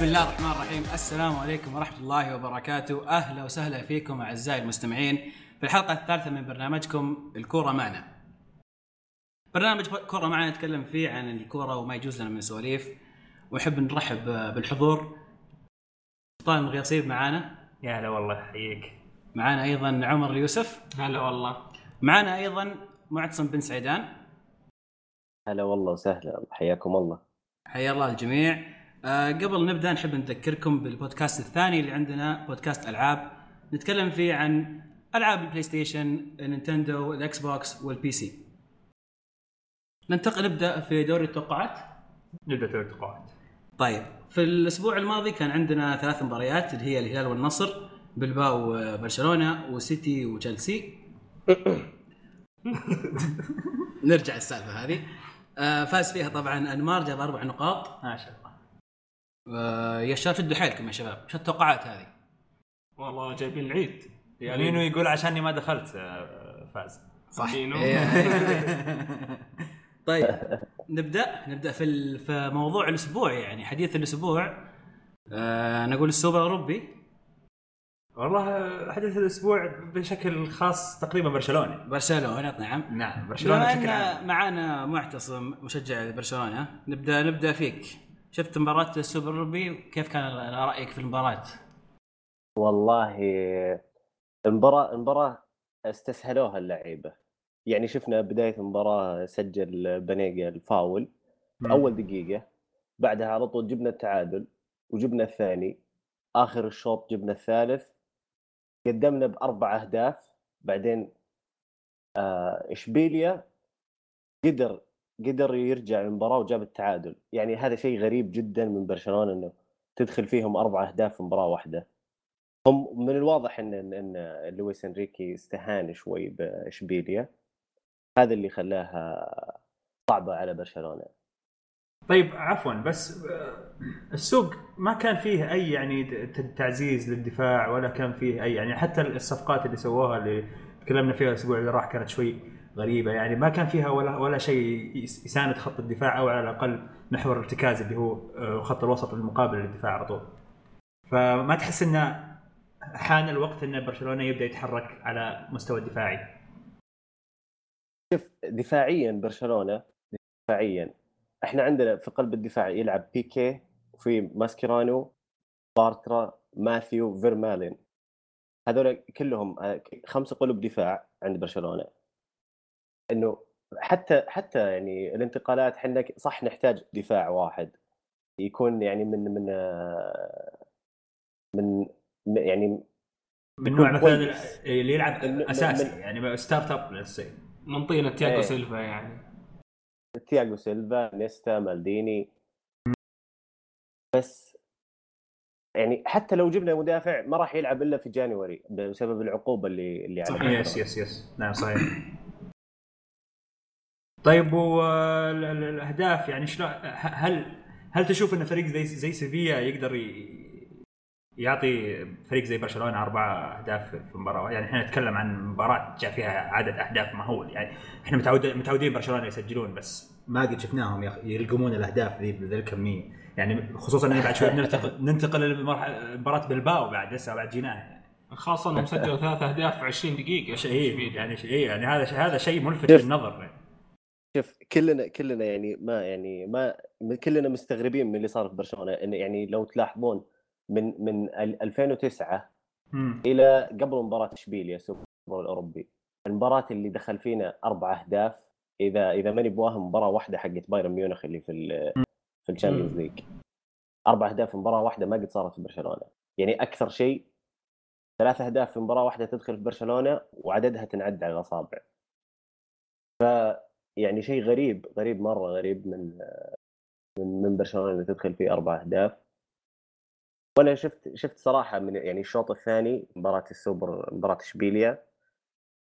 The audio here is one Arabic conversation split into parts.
بسم الله الرحمن الرحيم. السلام عليكم ورحمة الله وبركاته. أهلا وسهلا فيكم أعزائي المستمعين في الحلقة الثالثة من برنامجكم الكورة معنا. برنامج كورة معنا نتكلم فيه عن الكورة وما يجوز لنا من سواليف. ونحب نرحب بالحضور. سلطان الغياصيب معانا يا هلا والله حييك. معانا أيضا عمر اليوسف. هلا والله. معانا أيضا معتصم بن سعيدان. هلا والله وسهلا حياكم الله. حيا الله الجميع. أه قبل نبدأ نحب نذكركم بالبودكاست الثاني اللي عندنا بودكاست ألعاب. نتكلم فيه عن ألعاب البلاي ستيشن نينتندو الاكس بوكس وال PC ننتقل نبدأ في دوري التوقعات. نبدأ دوري التوقعات. طيب في الأسبوع الماضي كان عندنا ثلاث مباريات اللي هي الهلال والنصر بلباو وبرشلونة وسيتي وتشيلسي. نرجع السالفه هذه. آه فاز فيها طبعا أنمار جاب أربع نقاط. ما شاء الله. آه يا شباب شدوا حيلكم يا شباب. شو التوقعات هذه؟ والله جايبين العيد يعني مينو يقول عشاني ما دخلت آه، فاز. صح. إيه. طيب نبدأ؟ نبدأ في ال- في موضوع الأسبوع يعني حديث الأسبوع. آه نقول السوبر الأوروبي. والله آه، حدث الأسبوع بشكل خاص تقريبا برشلونة. برشلونة نعم. نعم برشلونة بشكل عام. معانا معتصم مشجع لبرشلونه نبدا نبدأ فيك. شفت مباراة السوبر الاوروبي كيف كان رأيك في المباراة؟ والله المباراة المباراة استسهلوها اللعيبة يعني شفنا بداية المباراة سجل بنيقة الفاول. أول دقيقة بعدها على طول جبنا التعادل وجبنا الثاني آخر الشوط جبنا الثالث قدمنا بأربع أهداف بعدين آه إشبيليا قدر قدر يرجع المباراة وجاب التعادل. يعني هذا شيء غريب جدا من برشلونة إنه تدخل فيهم أربع أهداف في مباراة واحدة. هم من الواضح ان ان لويس إنريكي استهان شوي بإشبيليا. هذا اللي خلاها صعبة على برشلونة. طيب عفوا بس آه، السوق ما كان فيه أي يعني تعزيز للدفاع ولا كان فيه أي يعني حتى الصفقات اللي سووها اللي تكلمنا فيها الأسبوع اللي راح كانت شوي غريبة يعني ما كان فيها ولا ولا شيء يس- يساند خط الدفاع أو على الأقل محور الارتكاز اللي هو آه، خط الوسط المقابل للدفاع على طول. فما تحس إنه حان الوقت إن برشلونة يبدأ يتحرك على مستوى الدفاعي. شوف دفاعيا برشلونة دفاعيا إحنا عندنا في قلب الدفاع يلعب بيكي وفي ماسكيرانو بارترا ماثيو فيرمالين هذول كلهم آه، خمسة قلوب دفاع عند برشلونة إنه حتى حتى يعني الانتقالات إحنا صح نحتاج دفاع واحد يكون يعني من من آه، من يعني من نوع مثلا. اللي يلعب من- أساسي من- يعني start up. من طينه تياجو إيه. سيلفا يعني تياغو سيلفا نيستا مالديني بس يعني حتى لو جبنا مدافع ما راح يلعب إلا في January بسبب العقوبة اللي اللي على صحيح yes yes yes نعم صحيح طيب والأهداف يعني شلون هل هل تشوف إن فريق زي زي سيفيا يقدر ي- يعطي فريق زي برشلونة أربع أهداف في المباراه يعني إحنا نتكلم عن مباراة جاء فيها عدد أهداف مهول يعني إحنا متعود متعودين برشلونة يسجلون بس ما قد شفناهم يلقمون الأهداف ذي بذي الكميه يعني خصوصا إن بعد شوي بننتقل ننتقل لمباراه بلباو بعد لسه بعد جيناها يعني. خاصة انهم سجلوا ثلاث أهداف في 20 دقيقة شيء يعني شيء يعني هذا هذا شيء ملفت. للنظر يعني. شوف كلنا كلنا يعني ما يعني ما كلنا مستغربين من اللي صار في برشلونة يعني لو تلاحظون من من ال- 2009 مم. إلى قبل مباراة اشبيليا السوبر الأوروبي. المباراة اللي دخل فينا أربع أهداف إذا إذا ماني بواهم مباراة واحدة حقت بايرن ميونخ اللي في ال- في ال Champions League. أربع أهداف في مباراه واحدة ما قد صارت في برشلونة. يعني أكثر شيء ثلاث أهداف في مباراة واحدة تدخل في برشلونة وعددها تنعد على الأصابع. ف يعني شيء غريب غريب مرة غريب من من من برشلونه اللي تدخل فيه أربع أهداف وأنا شفت شفت صراحة من يعني الشوط الثاني مباراة السوبر مباراة إشبيليا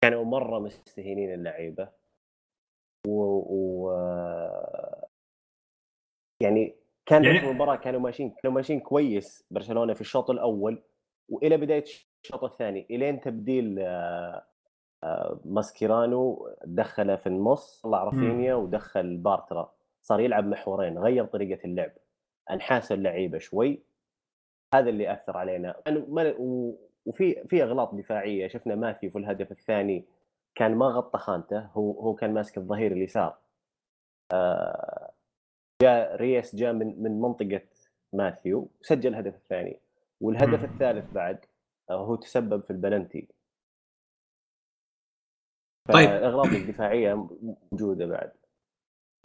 كانوا مرة مستهينين اللعيبة و, و... يعني كان يعني-. المباراة كانوا ماشيين كانوا ماشيين كويس برشلونة في الشوط الأول وإلى بداية الشوط الثاني إلين تبديل ماسكيرانو دخله في النص طلع رافينيا ودخل بارترا صار يلعب محورين غير طريقة اللعب أنحاس اللعيبة شوي. هذا اللي أثر علينا. وفي في أغلاط دفاعية شفنا ماثيو في الهدف الثاني كان ما غطى خانته هو هو كان ماسك الظهير اليسار. آه، جاء ريس جاء من من منطقة ماثيو سجل الهدف الثاني والهدف. الثالث بعد آه، هو تسبب في البلنتي. طيب. الاغلاط الدفاعية موجودة بعد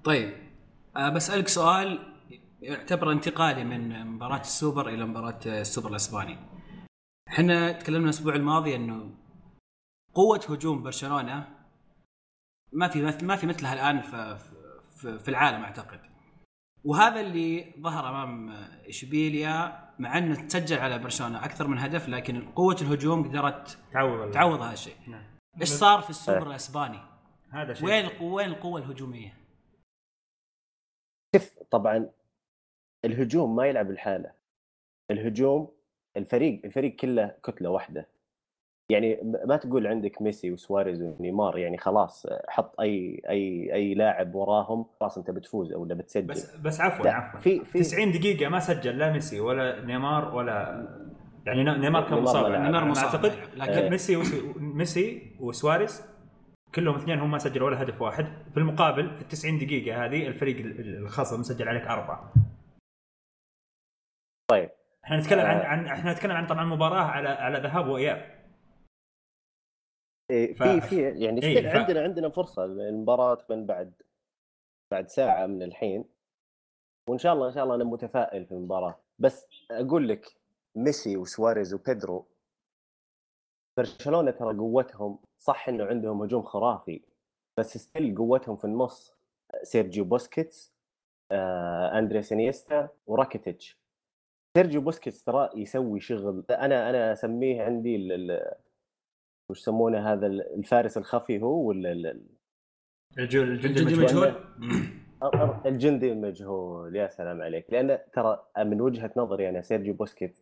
طيب أه بسألك سؤال يعتبر انتقالي من مباراة السوبر إلى مباراة السوبر الأسباني. إحنا تكلمنا الأسبوع الماضي إنه قوة هجوم برشلونة ما في ما في مثلها الآن في في, في العالم أعتقد. وهذا اللي ظهر أمام إشبيليا مع إنه تسجل على برشلونة أكثر من هدف لكن قوة الهجوم قدرت تعوض تعوض هذا الشيء. نعم. إيش صار في السوبر الأسباني؟ هذا شيء. وين القوه وين القوة الهجومية؟ شوف طبعا الهجوم ما يلعب الحاله الهجوم الفريق الفريق كله كتلة واحدة. يعني ما تقول عندك ميسي وسواريز ونيمار يعني خلاص حط اي اي أي لاعب وراهم خلاص أنت بتفوز أو ولا بتسجل. بس بس عفوا عفوا. في في 90 دقيقة ما سجل لا ميسي ولا نيمار ولا يعني نيمار كان مصاب. نيمار أنا مصاب. أعتقد لعب. لكن لكن ميسي وس- ميسي وسواريز كلهم اثنين هم ما سجلوا ولا هدف واحد. في المقابل في ال 90 دقيقة هذه الفريق ال- ال- الخصم مسجل عليك أربعة. طيب. إحنا نتكلم عن آه. عن إحنا نتكلم عن طبعا مباراة على على ذهاب وإياب. إيه، ف- في في يعني إيه، ف- عندنا عندنا فرصة المباراه تكون بعد بعد ساعة من الحين. وإن شاء الله إن شاء الله أنا متفائل في المباراة. بس أقول لك ميسي وسواريز وبيدرو برشلونة ترى قوتهم صح إنه عندهم هجوم خرافي بس still قوتهم في النص سيرجيو بوسكيتس آه، أندريس إنيستا وراكيتيتش. سيرجيو بوسكيتس ترى يسوي شغل أنا أنا أسميه عندي ال- ال- وش يسمونه هذا الفارس الخفي هو ولا ال- الجندي المجهول. الجندي المجهول يا سلام عليك. لأن ترى من وجهة نظري أنا سيرجيو بوسكيتس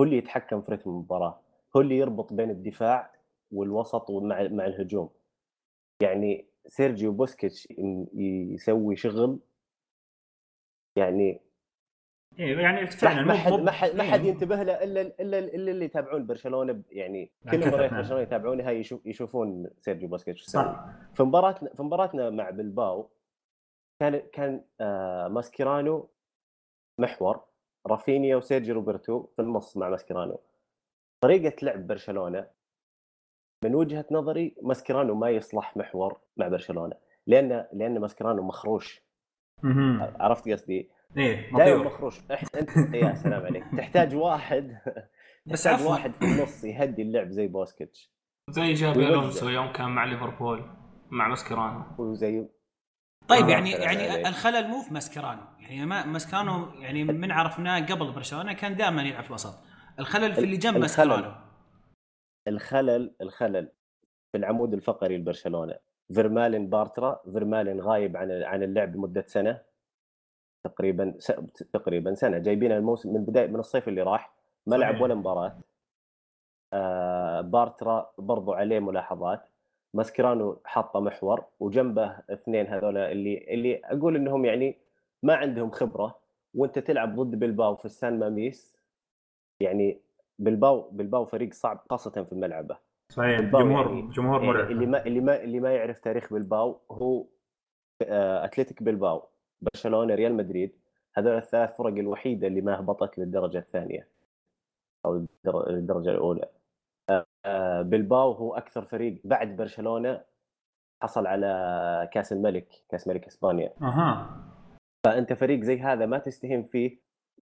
هو اللي يتحكم في رتم المباراة هو اللي يربط بين الدفاع والوسط ومع مع الهجوم يعني سيرجيو بوسكيتش يسوي شغل يعني إيه يعني ما فعلا ما حد ما حد ما حد إيه. ينتبه له إلا إلا إلا اللي يتابعون برشلونة يعني عن كل نعم. برشلونة يتابعونها يشوف يشوفون سيرجيو بوسكيتش. صح في مباراتنا في مباراتنا مع بلباو كان كان آه ماسكيرانو محور رافينيا وسيرجي روبرتو في النص مع ماسكيرانو طريقة لعب برشلونة من وجهة نظري ماسكيرانو ما يصلح محور مع برشلونة لأن لأن ماسكيرانو مخروش. عرفت قصدي؟ إيه دائما مخروش انت يا سلام عليك تحتاج واحد بس تحتاج. واحد في النص يهدي اللعب زي بوسكيتش زي تشابي ألونسو يوم كان مع ليفربول مع ماسكيرانو وزي طيب يعني يعني عليك. الخلل مو في ماسكرانو يعني ما ماسكرانو يعني من عرفناه قبل برشلونة كان دائما يلعب في الوسط. الخلل في اللي جنب. ماسكرانو الخلل. الخلل في العمود الفقري لبرشلونة. فيرمايلين بارترا فيرمايلين غايب عن عن اللعب لمدة سنة. تقريبا س... تقريبا سنة. جايبين الموسم من بدايه من الصيف اللي راح. ما. لعب ولا مباراة. آه بارترا برضو عليه ملاحظات. ماسكرانو حاطه محور وجنبه اثنين هذول اللي اللي أقول إنهم يعني ما عندهم خبرة وأنت تلعب ضد بلباو في السان ماميس يعني بلباو بلباو فريق صعب خاصة في ملعبه صحيح جمهور يعني- جمهور مرعب. اللي ما اللي ما اللي ما يعرف تاريخ بلباو هو آه، أتلتيك بلباو برشلونة ريال مدريد. هذول الثلاث فرق الوحيدة اللي ما هبطت للدرجة الثانية أو الدر- الدرجة الأولى. بلباو هو أكثر فريق بعد برشلونة حصل على كأس الملك كأس ملك إسبانيا. أها. فأنت فريق زي هذا ما تستهين فيه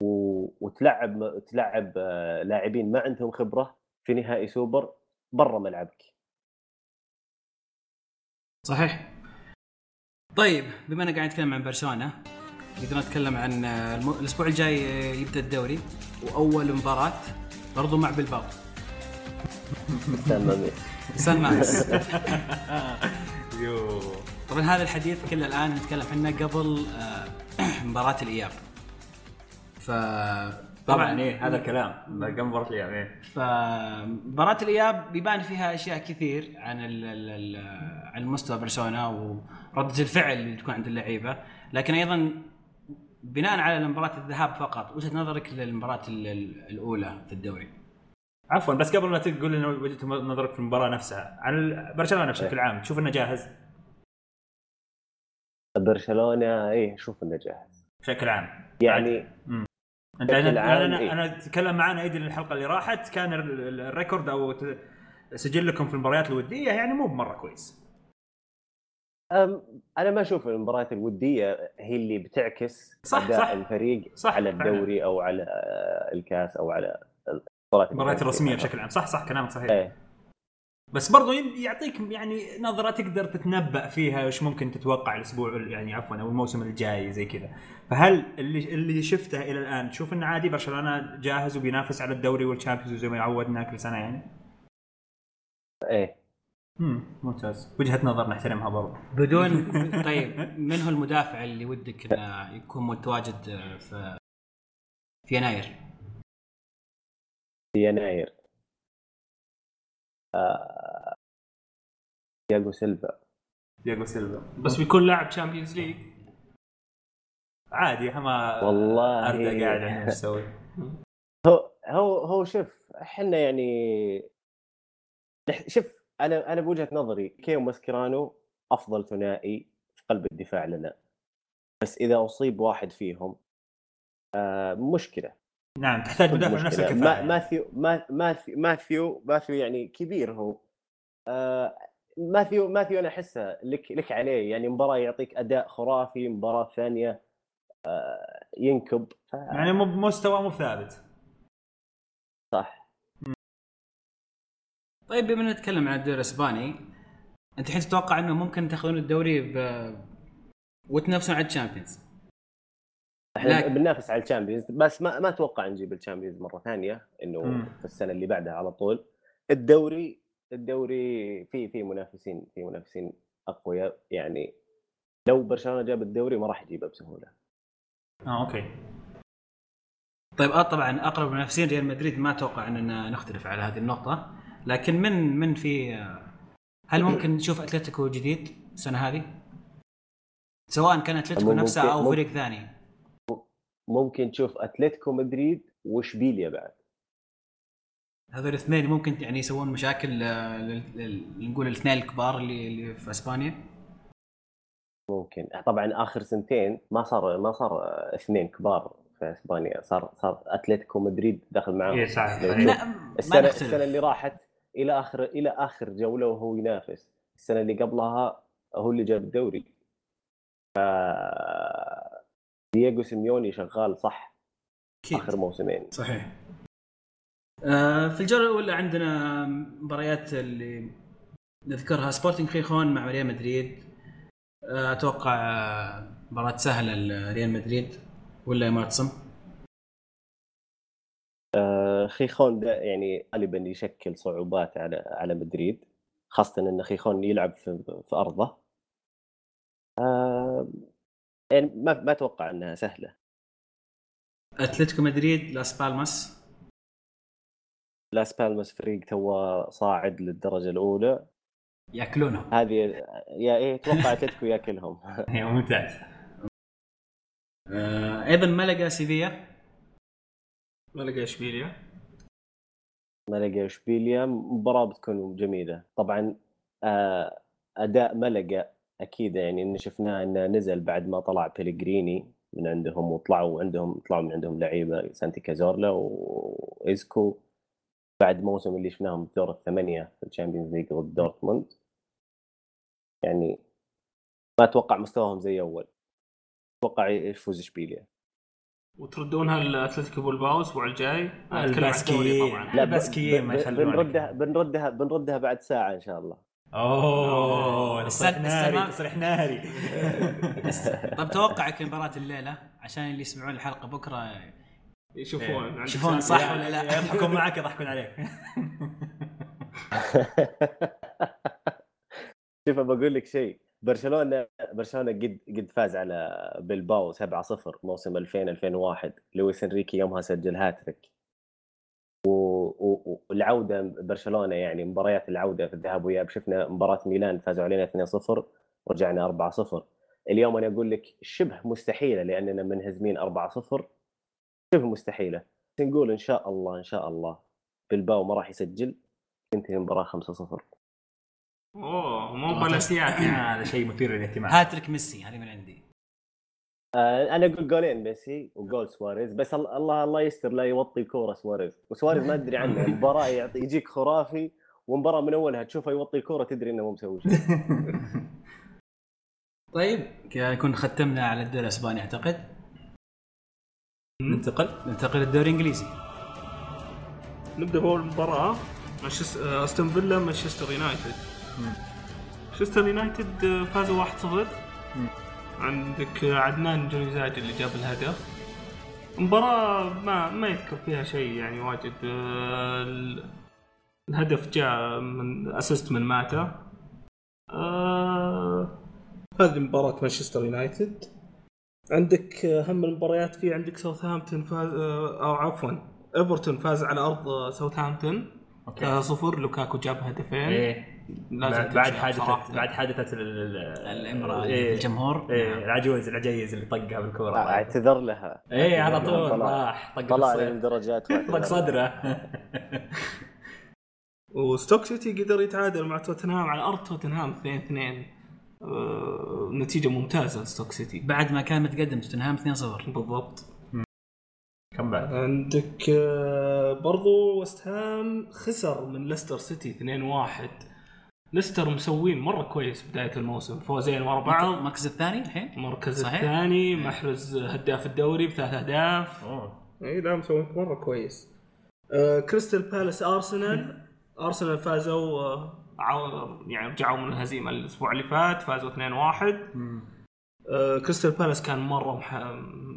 و... وتلعب تلعب آه، لاعبين ما عندهم خبرة في نهائي سوبر برا ملعبك. صحيح. طيب بما إننا قاعد نتكلم عن برشلونة نقدر نتكلم عن آه،. الأسبوع الجاي آه، يبدأ الدوري وأول مباراة برضو مع بلباو. سان مامس يو. طبعا هذا الحديث كله الآن نتكلم عنه قبل آه، مباراة الإياب. ف طبعا إيه هذا الكلام. قبل مباراة الإياب إيه. فمباراة الإياب بيبان فيها أشياء كثير عن ال ال ال عن مستوى برشلونة ورده الفعل اللي تكون عند اللعيبة، لكن أيضا بناء على مباراة الذهاب فقط وجهة نظرك للمباراة ال- ال- الأولى في الدوري؟ عفوا بس قبل ما تقول لنا وجهة نظرك في المباراة نفسها عن برشلونة بشكل عام تشوف إنه جاهز برشلونة إيه شوف إنه جاهز بشكل عام يعني أنت أنا أنا إيه. أنا أتكلم معانا أيدي الحلقة اللي راحت كان ال- ال- الريكورد أو سجلكم في المباريات الودية يعني مو بمرة كويس أم أنا ما أشوف المباريات الودية هي اللي بتعكس صح، أداء صح. الفريق صح، على فعلا. الدوري أو على آه، الكاس أو على المباريات المباريات الرسمية. بشكل عام. صح صح كلامك صحيح. إيه. بس برضو يعطيك يعني نظرة تقدر تتنبأ فيها وش ممكن تتوقع الأسبوع يعني عفوا أو الموسم الجاي زي كذا. فهل اللي اللي شفته إلى الآن تشوف إنه عادي برشلونة جاهز وبينافس على الدوري والشامبيونز زي ما عودنا كل سنة يعني؟ إيه. امم ممتاز. وجهة نظر نحترمها برضو. بدون طيب من هو المدافع اللي ودك إنه يكون متواجد في في يناير؟ يناير. آه، تياغو سيلفا. تياغو سيلفا. بس بيكون لاعب Champions League عادي ما والله. أردا قاعد إيش أسوي هو هو هو شوف إحنا يعني شوف أنا أنا بوجهة نظري بيكيه وماسكيرانو أفضل ثنائي في قلب الدفاع لنا. بس إذا أصيب واحد فيهم آه مشكلة. نعم تحتاج مدافع. نفس الكفاءة. ماثيو ما ماثيو ماثيو ماثيو يعني كبير هو. آه ماثيو ماثيو أنا أحسه لك لك عليه. يعني مباراة يعطيك أداء خرافي مباراة ثانية آه ينكب. ف... يعني مو بمستوى مو ثابت. صح. طيب بما نتكلم عن الدوري الإسباني أنت الحين تتوقع إنه ممكن تاخذون الدوري ب... وتنافسون على ال Champions؟ إحنا بننافس على ال Champions بس ما ما أتوقع نجيب ال Champions مرة ثانية إنه. في السنة اللي بعدها على طول. الدوري الدوري في في منافسين في منافسين أقوياء. يعني لو برشلونة جاب الدوري ما راح يجيبه بسهولة. آه okay. طيب آه طبعا أقرب منافسين ريال مدريد ما أتوقع إننا نختلف على هذه النقطة. لكن من من في هل ممكن نشوف أتلتيكو جديد السنة هذه؟ سواء كان أتلتيكو نفسه أو فريق ثاني. ممكن تشوف أتلتيكو مدريد وإشبيليا بعد. هذول الاثنين ممكن يعني يسوون مشاكل آه، لل- لل- نقول الاثنين الكبار اللي اللي في إسبانيا؟ ممكن. طبعا آخر سنتين ما صار ما صار اثنين كبار في إسبانيا. صار صار أتلتيكو مدريد داخل معاهم. إيه، ما السنة السنة اللي راحت إلى آخر إلى آخر جولة وهو ينافس. السنة اللي قبلها هو اللي جاب الدوري. ف دييغو سيميوني شغال صح أكيد. آخر موسمين. صحيح. آه، في الجولة الأولى عندنا مباريات اللي نذكرها. سبورتنج خيخون مع ريال مدريد. آه، أتوقع مباراة سهلة لريال مدريد. ولا يا معتصم؟ آه، خيخون ده يعني غالبا يشكل صعوبات على على مدريد. خاصة إن خيخون يلعب في, في أرضه. آه، يعني ما ما أتوقع إنها سهلة. أتلتيكو مدريد لاس بالماس. لاس بالماس فريق تو صاعد للدرجة الأولى. يأكلونهم. هذه يا إيه أتوقع أتلتيكو يأكلهم. إيه، ممتاز. آه، أيضا ملقا سيفيا؟ ملقا إشبيليا؟ ملقا واشبيليا مباراة بتكون جميلة. طبعا آه، أداء ملقا أكيد يعني إن شفناه إنه نزل بعد ما طلع بيليجريني من عندهم وطلعوا عندهم طلعوا من عندهم لعيبة سانتي كازورلا وإيسكو. بعد موسم اللي شفناهم في دور الثمانية في ال Champions League ضد دورتموند. يعني ما أتوقع مستواهم زي أول. أتوقع يفوز اشبيليا وتردونها لاتلتيكو بلباو الأسبوع الجاي؟ أتكلم عن الدوري الباسكيين. طبعا. لا، الباسكيين ما يخلونك. بنردها بنردها بنردها بعد ساعة إن شاء الله. أوه تصريح السنة- ناري تصريح ناري. طب توقعك لمباراه الليلة؟ عشان اللي يسمعون الحلقة بكرة يشوفون عندك يشوفون. صح ولا لا؟ يضحكون معك يضحكون عليك. شوف بقول لك شيء. برشلونة برشلونة قد قد فاز على بلباو 7-0 موسم 2000 2001 لويس إنريكي يومها سجل هاتريك. والعودة برشلونة يعني مباريات العودة في الذهاب واياب شفنا مباراة ميلان فازوا علينا 2-0 ورجعنا 4-0 اليوم أنا أقول لك شبه مستحيلة لأننا منهزمين 4-0 شبه مستحيلة. نقول إن شاء الله إن شاء الله بلباو ما راح يسجل تنتهي المباراة 5-0 أوه مو بلاسيات يعني هذا شيء مثير للاهتمام. هاتريك ميسي هذه من عندي. أنا أقول جولين ميسي وجول سواريز بس ال- الله الله يستر لا يوطي كورة سواريز. وسواريز ما أدري عنه المباراة يعطي يجيك خرافي ومباراة من أولها تشوفه يوطي الكوره تدري إنه مو مسوي شيء. طيب كذا نكون ختمنا على الدوري الأسباني أعتقد. ننتقل ننتقل للدوري الإنجليزي. نبدأ باول مباراه مانشستر أستون فيلا مانشستر يونايتد. مانشستر يونايتد آه، فازوا 1-0 عندك آه، عدنان يانوزاي اللي جاب الهدف. مباراة ما ما يذكر فيها شيء يعني واجد. آه، ال- الهدف جاء من assist من ماتا. آه هذه مباراة مانشستر يونايتد. عندك آه، هم المباريات في عندك ساوثهامبتون فاز آه، أو عفوا إيفرتون فاز على أرض آه، ساوثهامبتون. أوكي. 3-0 لوكاكو جاب هدفين. إيه. لازم بعد بعد حادثه. بعد حادثة ال- ال- الإمرأة إيه. الجمهور. إيه العجوز العجيز اللي طقها بالكورة. اعتذر لها. إيه على طول طلع راح طق طلع الدرجات طق صدره. وستوك سيتي قدر يتعادل مع توتنهام على أرض توتنهام 2 2 آه، نتيجة ممتازة ستوك سيتي. بعد ما كان متقدم توتنهام 2-0 بالضبط. كم بعد؟ عندك آه، برضو وست هام خسر من ليستر سيتي 2-1 ليستر مسوين مرة كويس بداية الموسم. فوزين ورا بعض. المركز الثاني الحين؟ المركز. الثاني محرز هداف الدوري بثلاث أهداف. اي لا مسوي مرة كويس. آه كريستال بالاس أرسنال. أرسنال فازوا آه. يعني رجعوا من الهزيمة الأسبوع اللي فات فازوا 2-1 آه كريستال بالاس كان مرة.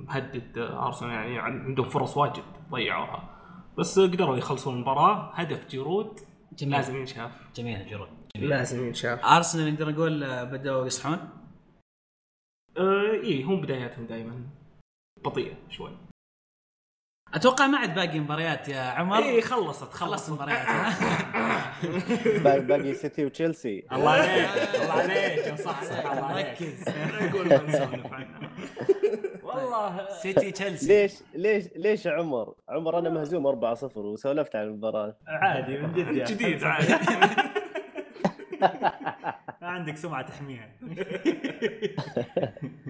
مهدد آه، أرسنال يعني عندهم فرص واجد ضيعوها. بس قدروا يخلصوا المباراة. هدف جيرود. جميل. لازم ينشاف. جميل جيرود لازم ينشاف أرسنال نقدر نقول آه، بدأوا يصحون؟ آه اي هم بداياتهم دائما بطيئة شوي. أتوقع ما عاد باقي مباريات يا عمر. اي خلصت خلصت. مباريات. ها؟ باقي باقي سيتي وتشيلسي. الله عليك. الله عليك. صح صح الله عليك ركز. والله. سيتي تشيلسي. ليش ليش ليش عمر؟ عمر أنا مهزوم 4-0 وسولفت عن المباراة. عادي من جد يعني. جديد عادي. ما عندك سمعة تحميها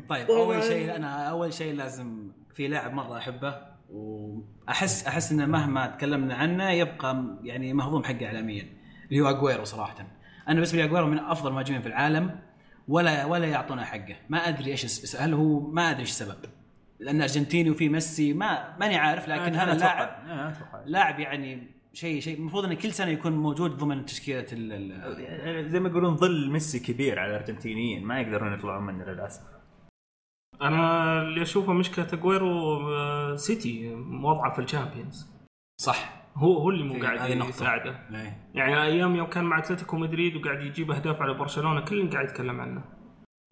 طيب طبعاً. أول شيء أنا أول شيء لازم في لاعب مرة أحبه واحس أحس إنه مهما تكلمنا عنه يبقى يعني مهضوم حقه اعلاميا اللي هو أجويرو صراحة أنا بالنسبة لي أجويرو من أفضل المهاجمين في العالم ولا ولا يعطونه حقه ما أدري إيش هل هو ما أدري إيش السبب لأن أرجنتيني وفي ميسي ما ماني عارف لكن هذا أتوقع. لاعب يعني شيء شيء المفروض انه كل سنة يكون موجود ضمن تشكيلة ال- ال- زي ما يقولون ظل ميسي كبير على الأرجنتينيين ما يقدرون يطلعون منه للأسف. أنا اللي أشوفه مشكلة أجويرو آه، سيتي وضعه في ال Champions. صح. هو هو اللي مو قاعد. يساعده. يعني أيام يوم كان مع أتلتيكو مدريد وقاعد يجيب أهداف على برشلونة كل قاعد يتكلم عنه.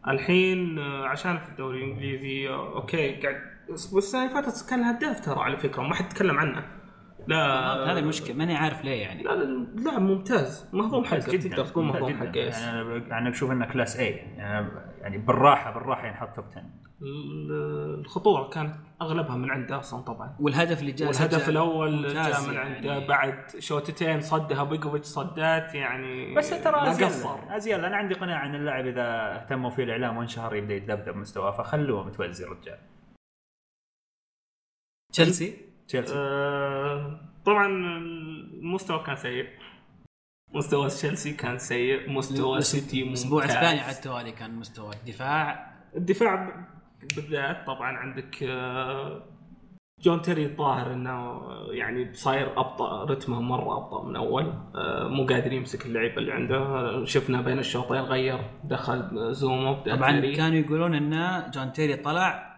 الحين آه، عشان في الدوري الإنجليزي آه، أوكي قاعد بس السنة اللي فاتت كان هداف ترى على فكرة وما حد تكلم عنه. لا. هذه المشكلة ماني عارف ليه يعني. لا لا لاعب ممتاز. مهضوم حقه تقدر تقول ممتاز مهضوم. حقه yes. يعني أنا يعني بشوف إنه class اي يعني, يعني بالراحة بالراحة ينحط توب 10 ال- الخطوره كانت أغلبها من عنده أصلا طبعا. والهدف اللي جاء والهدف سجل الأول جاء من يعني. عنده بعد شوتتين صدها بيجوفيتش صدات يعني بس ترى ما أزيل قصر أزيل أنا عندي قناعة إن اللاعب إذا اهتموا فيه الإعلام وانشهر يبدأ يتذبذب مستواه فخلوه متوزي الرجال. تشيلسي؟ تشيلسي. آه، طبعا المستوى كان سيء. مستوى تشيلسي كان سيء. مستوى سيتي الأسبوع. الثاني على التوالي كان مستوى الدفاع. الدفاع بالذات طبعا عندك آه، جون تيري الظاهر إنه يعني صاير أبطأ رتمه مرة أبطأ من أول. آه، مو قادر يمسك اللعيبة اللي عنده. شفنا بين الشوطين غير دخل زوما طبعا تيري. كانوا يقولون ان جون تيري طلع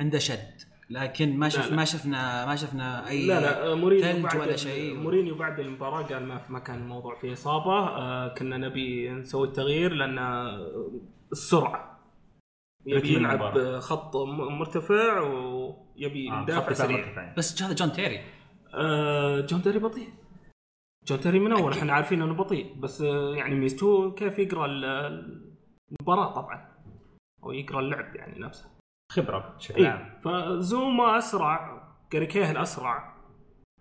عنده شد. لكن ما شف لا. ما شفنا ما شفنا أي لا لا مورينيو ثلج بعد ولا شيء. مورينيو بعد المباراة قال ما ما كان الموضوع فيه إصابة. آه كنا نبي نسوي التغيير لأن السرعة. يبي يلعب. خط مرتفع ويبي آه، مدافع سريع. بس هذا جون تيري. آه جون تيري بطيء. جون تيري من أول إحنا عارفين إنه بطيء. بس آه يعني ميزته كيف يقرأ ال- المباراة طبعا. أو يقرأ اللعب يعني نفسه. خبرة بشكل عام. اي فزوما أسرع كاري كيهل أسرع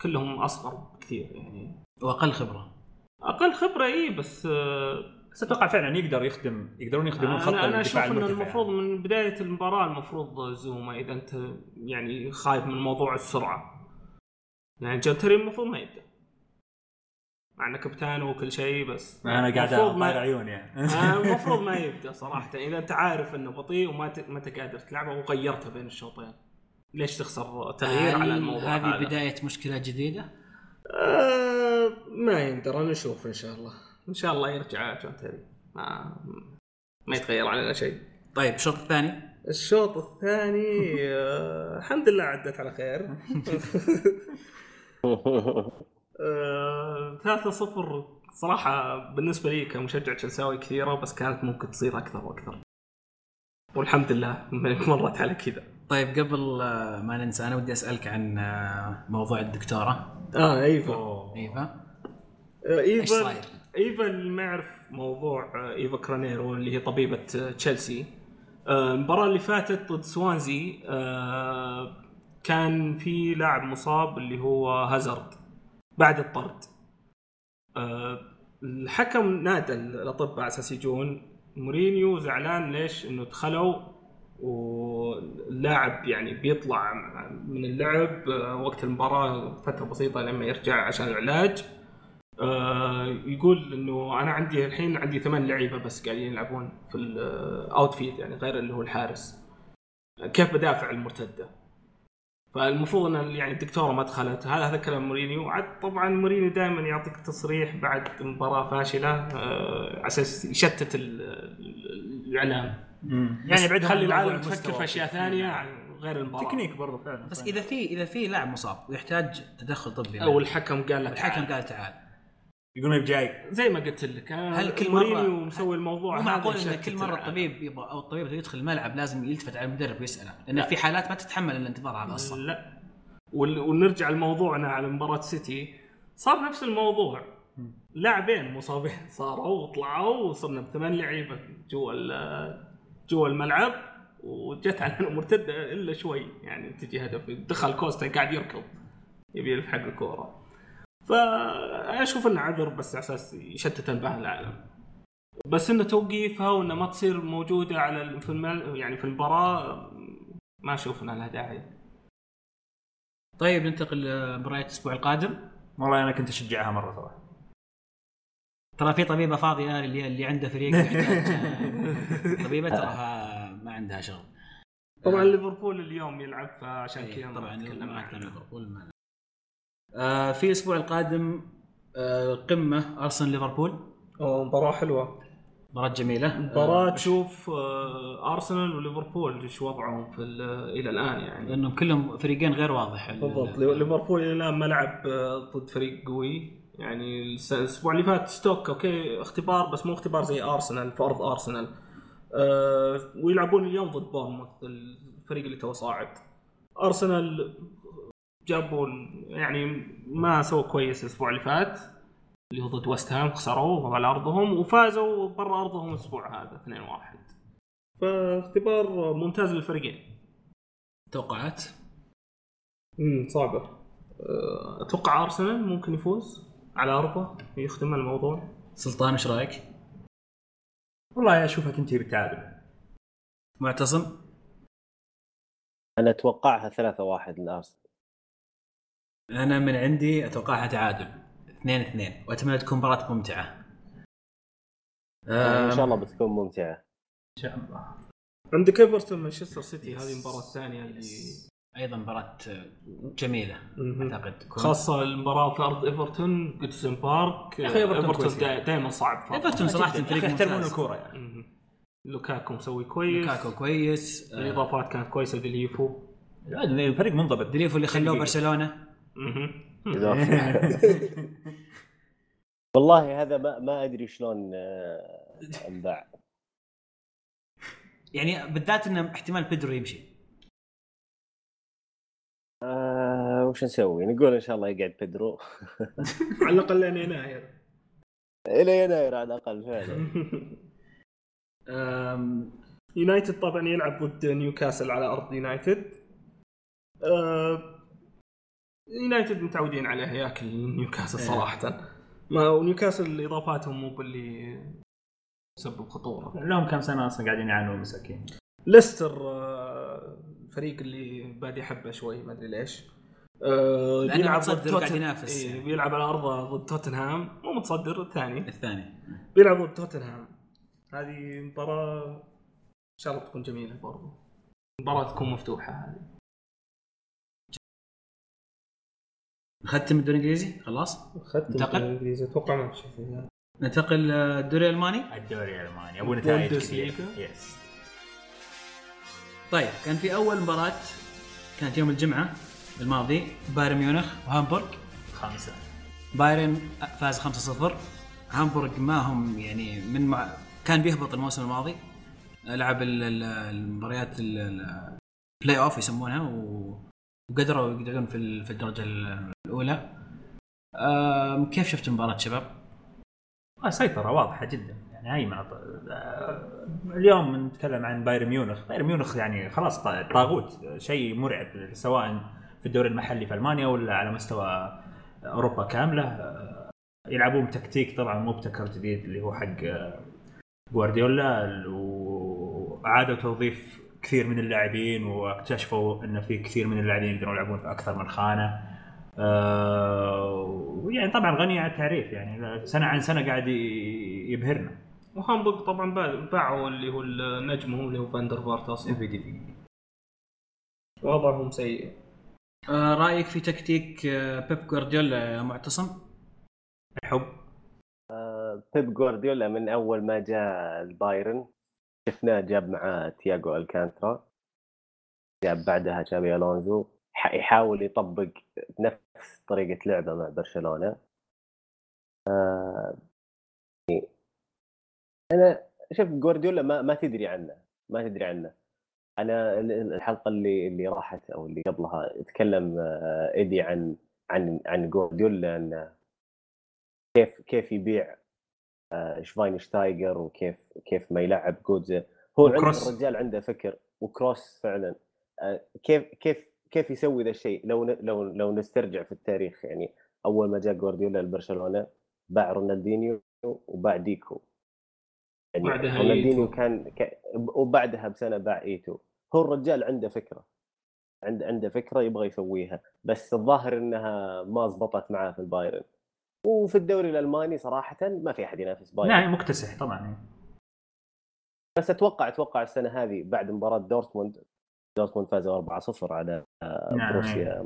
كلهم أصغر بكثير يعني. وأقل خبرة. أقل خبرة اي بس آه، بس أتوقع فعلا يقدر يخدم يقدرون يخدمون خط أنا أنا أشوف الدفاع انه المفروض من بداية المباراة المفروض زوما إذا أنت يعني خايف من موضوع السرعة. يعني جوتري المفروض ما يبدأ. مع إنه كابتن وكل شيء بس أنا قاعد اطالع عيوني. يعني آه، المفروض ما يبدأ صراحة. إذا أنت عارف إنه بطيء وما ت... ما أنت قادر تلعبه وغيرته بين الشوطين. ليش تخسر تغيير على الموضوع هذه هذا؟ بداية مشكلة جديدة؟ آه ما يندرى نشوف إن شاء الله. إن شاء الله يرجع جون تيري ما ما يتغير علينا شيء. طيب الشوط الثاني؟ الشوط الثاني آه الحمد لله عدت على خير. 3-0 صراحة بالنسبة لي كمشجع تشيلساوي كثيرة بس كانت ممكن تصير أكثر وأكثر. والحمد لله مرت على كذا. طيب قبل آه، ما ننسى أنا ودي أسألك عن آه، موضوع الدكتورة. آه إيفا. إيفا؟ آه، إيش ايفا صاير؟ إيفا اللي ما يعرف موضوع آه، إيفا كارنيرو اللي هي طبيبة آه، تشيلسي. آه، المباراة اللي فاتت ضد سوانزي آه، كان في لاعب مصاب اللي هو هازارد. بعد الطرد. آه، الحكم نادى الأطباء على أساس يجون مورينيو زعلان ليش؟ إنه دخلوا واللاعب يعني بيطلع من اللعب آه، وقت المباراة فترة بسيطة لما يرجع عشان العلاج. آه، يقول إنه أنا عندي الحين عندي ثمان لعيبة بس قاعدين يلعبون في ال outfield يعني غير اللي هو الحارس. كيف بدافع المرتدة؟ فالمفروض إن يعني الدكتورة ما دخلت. هذا هذا كلام مورينيو. عاد طبعا مورينيو دائما يعطيك تصريح بعد مباراة فاشلة آه، على أساس يشتت ال- ال- الإعلام. يعني بعد خلي العالم تفكر في أشياء ثانية. غير المباراة. تكنيك برضو فعلا. بس إذا في إذا في لاعب مصاب ويحتاج تدخل طبي أو الحكم قال لك الحكم. قال تعال. يقولون جاي. زي ما قلت لك أنا هل كل مرة- مورينيو مسوي الموضوع مو هذا معقول إن كل مرة. الطبيب يبغى أو الطبيب يدخل الملعب لازم يلتفت على المدرب ويسأله؟ لأن في حالات ما تتحمل الانتظار هذا أصلا. لا. ونرجع لموضوعنا على مباراة سيتي. صار نفس الموضوع. لاعبين مصابين صاروا وطلعوا وصرنا بثمان لعيبة جوا ال- جوا الملعب وجت علينا مرتدة إلا شوي يعني تجي هدف. دخل كوستا قاعد يركض. يبي يلحق الكورة. فانا أشوف إنه عذر بس على أساس يشتت انتباه العالم بس إنه توقيفها وإنه ما تصير موجودة على في المل... يعني في المباراة ما أشوف إنها لها داعي. طيب ننتقل لمباريات الأسبوع القادم. والله أنا كنت أشجعها مرة صراحة. ترى في طبيبة فاضية اللي اللي عنده فريق طبيبة تراها ما عندها شغل. طبعا ليفربول اليوم يلعب فعشان إيه، كذا طبعا نتكلم. كان ليفربول ما- آه، في الأسبوع القادم آه، قمة أرسنال ليفربول. أوه، مباراة حلوة. مباراة جميلة. مباراة آه، تشوف آه، أرسنال وليفربول إيش وضعهم في ال- إلى الآن يعني. لأنهم كلهم فريقين غير واضح. ال- بالضبط. ليفربول إلى الآن ما لعب آه، ضد فريق قوي. يعني الأسبوع اللي فات ستوك أوكي اختبار بس مو اختبار زي أرسنال في ارض أرسنال. أه ويلعبون اليوم ضد بورنموث الفريق اللي تو صاعد. أرسنال جابوا يعني ما سووا كويس الأسبوع اللي فات اللي هو ضد ويست هام خسروا على أرضهم وفازوا برا أرضهم الأسبوع هذا 2-1 فاختبار ممتاز للفريقين. توقعات؟ امم صعبة. أه، أتوقع أرسنال ممكن يفوز على ارضه يختم الموضوع. سلطان إيش رأيك؟ والله اشوفها تنتهي بالتعادل معتصم؟ أنا أتوقعها 3-1 لأرسنال. أنا من عندي اتوقعها تعادل 2 2 وأتمنى تكون مباراة ممتعة. إن شاء الله بتكون ممتعة. إن شاء الله. عندك إيفرتون مانشستر سيتي هذه المباراة الثانية اللي أيضا مباراة جميلة. أعتقد. تكون خاصة المباراة في أرض إيفرتون جودسون بارك. يا أخي إيفرتون إيفرتون. دائما صعب إيفرتون صراحة فريق يحترمون الكورة يعني. لوكاكو مسوي كويس. لوكاكو كويس. الإضافات كانت كويسة ديليفو. الفريق منضبط. دريفو اللي خلوه برشلونة. والله هذا ما ما أدري شلون آه، أنباع. يعني بالذات انه احتمال بيدرو يمشي. آه وش نسوي؟ نقول إن شاء الله يقعد بيدرو. على الأقل لين يناير. إلى يناير على الأقل فعلا. يونايتد طبعا يلعب ضد نيوكاسل على أرض يونايتد. آه، يونايتد متعودين عليه ياكل نيوكاسل إيه. صراحة. ما ونيوكاسل إضافاتهم مو باللي تسبب خطورة. لهم كم سنة أصلا قاعدين يعانون مساكين ليستر آه، الفريق اللي بادي حبة شوي ما أدري ليش. آه، لأنه بيلعب متصدر ضد توتن- ينافس. إيه، بيلعب على ارضه ضد توتنهام. مو متصدر الثاني. الثاني. بيلعب ضد توتنهام. هذه مباراة إن شاء الله تكون جميلة برضو. مباراة تكون مفتوحة هذه. ختم الدوري الإنجليزي؟ خلاص. اخذت انتقل؟ الإنجليزي أتوقع ما ننتقل الدوري الألماني؟ الدوري الألماني أبو نتائج. كثير. يس طيب كان في أول مباراة كانت يوم الجمعة الماضي بايرن ميونخ وهامبورغ خامسه بايرن فاز 5-0 هامبورغ ما هم يعني من مع... كان بيهبط الموسم الماضي. لعب ال- ال- المباريات ال- ال- البلاي اوف يسمونها و... وقدروا يقعدون في ال- في الدرجة ال- الأولى. كيف شفت المباراه شباب؟ آه، سيطرة واضحة جدا. يعني هاي مع آه، اليوم نتكلم عن بايرن ميونخ. بايرن ميونخ يعني خلاص طا- طاغوت. شيء مرعب سواء في الدوري المحلي في ألمانيا ولا على مستوى أوروبا كاملة. آه، يلعبون بتكتيك طبعا مو ابتكر جديد اللي هو حق جوارديولا وعادوا توظيف كثير من اللاعبين واكتشفوا إن في كثير من اللاعبين يقدرون يلعبون في أكثر من خانة. آه، ويعني طبعا غني عن التعريف يعني سنة عن سنة قاعد يبهرنا. وهامبورغ طبعا با- باعوا اللي هو النجم اللي هو فاندر فارت أصلا. وضعهم سيء. أه، رأيك في تكتيك أه، بيب جوارديولا يا معتصم؟ الحب. بيب جوارديولا من أول ما جاء البايرن. شفناه جاب معاه تياغو ألكانترا جاب بعدها تشابي ألونزو يحاول يطبق نفس طريقة لعبه مع برشلونة. آه، أنا شوف جوارديولا ما ما تدري عنه ما تدري عنه. أنا ال- الحلقة اللي اللي راحت أو اللي قبلها تكلم آه، إيدي عن عن عن جوارديولا إنه كيف كيف يبيع شفاينشتايجر وكيف كيف ما يلعب جودزا. هو عنده. الرجال عنده فكر وكروس فعلا. آه، كيف كيف كيف يسوي ذا الشيء؟ لو لو لو نسترجع في التاريخ يعني أول ما جاء جوارديولا لبرشلونة باع رونالدينيو وباع ديكو. يعني بعدها رونالدينيو إيتو. كان ك... وبعدها بسنة باع إيتو. هو الرجال عنده فكرة عنده عنده فكرة يبغى يسويها بس الظاهر إنها ما زبطت معاه في البايرن. وفي الدوري الألماني صراحة ما في أحد ينافس بايرن. نعم مكتسح طبعا. بس أتوقع أتوقع السنة هذه بعد مباراة دورتموند دورتموند فازوا 4-0 على نعم. بروسيا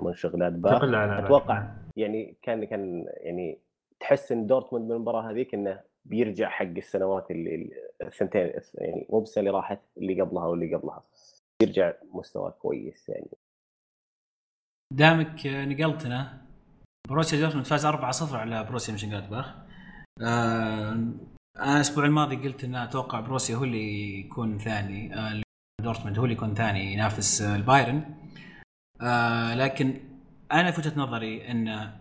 تقل على أتوقع يعني كان كان يعني تحس إن دورتموند من المباراة هذيك إنه بيرجع حق السنوات اللي الثنتين يعني مو بالسنه اللي راحت اللي قبلها واللي قبلها. يرجع مستوى كويس يعني. دامك نقلتنا بروسيا دورتموند فاز 4-0 على بروسيا مونشنغلادباخ آه أنا الأسبوع الماضي قلت إن أتوقع بروسيا هو اللي يكون ثاني آه دورتموند هو اللي يكون ثاني ينافس آه، البايرن. آه لكن أنا في وجهة نظري إن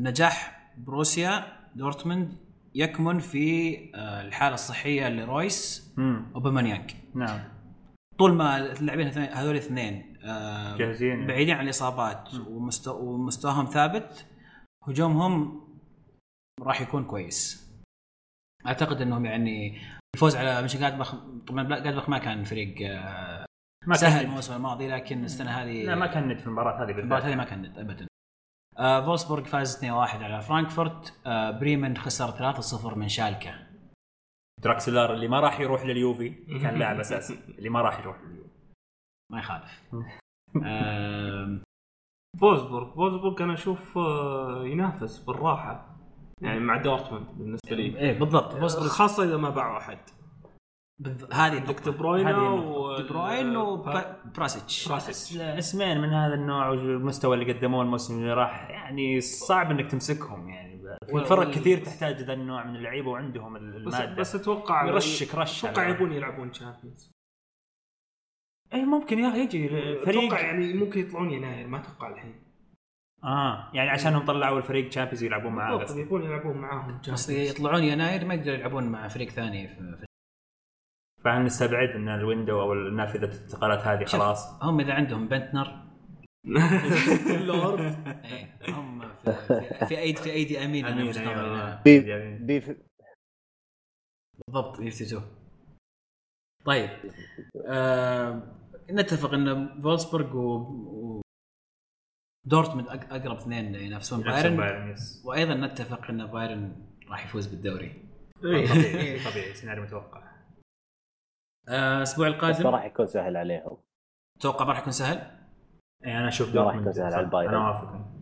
نجاح بروسيا دورتموند يكمن في آه الحالة الصحية لرويس مم. وبامانيانج نعم. طول ما اللاعبين هذول- الاثنين جاهزين. بعيدين عن الإصابات ومستو... ومستواهم ثابت هجومهم راح يكون كويس. أعتقد إنهم يعني الفوز على مش جادبخ طبعا جلادباخ ما كان فريق آه، ما سهل الموسم الماضي لكن السنة هذه لا ما كان ند في المباراة هذه المباراة بالذات هذه ما كان ند ابدا. آه فولسبورغ فاز 2-1 على فرانكفورت. آه بريمن خسر 3-0 من شالكة. دراكسلر اللي ما راح يروح لليوفي كان لاعب أساسي. اللي ما راح يروح لليوفي. ما يخالف. فولسبورغ فولسبورغ أنا أشوف آه، ينافس بالراحة. يعني مع دورتموند بالنسبة لي. إيه بالضبط. فولسبورغ خاصة إذا ما باعوا أحد. بالض- هذه النقطة. دي بروين و دي بروين وبراسيتش براسيتش. أسمين من هذا النوع والمستوى اللي قدموه الموسم اللي راح يعني صعب إنك تمسكهم. يعني فرق كثير تحتاج ذا النوع من اللعيبة وعندهم بس, المادة. بس أتوقع يرشك رشة. أتوقع يبون يلعبون تشامبيونز اي ممكن يا أخي يجي فريق أتوقع يعني ممكن يطلعون يناير ما أتوقع الحين آه يعني عشانهم طلعوا الفريق تشامبيونز يلعبون معاه بس يبون يلعبون معاهم بس. يطلعون يناير ما يقدروا يلعبون مع فريق ثاني في فهل نستبعد إن الويندو أو النافذة الانتقالات هذه خلاص هم إذا عندهم بنتنر اللورد إيه، هم في, ايدي في أيدي أمين أنا نظري أيوة. أنا. بي- بي بالضبط يفتتوا طيب آه نتفق إن فولسبورغ و, و دورتموند أقرب اثنين ينافسون بايرن. بايرن يس وأيضا نتفق إن بايرن راح يفوز بالدوري. طبيعي طبيعي سيناريو متوقع. آه، الأسبوع بس القادم ما راح يكون سهل عليهم. أتوقع ما راح يكون سهل؟ يعني أنا أشوف ما راح دورتموند يكون سهل. على البايرن. أنا اوافقك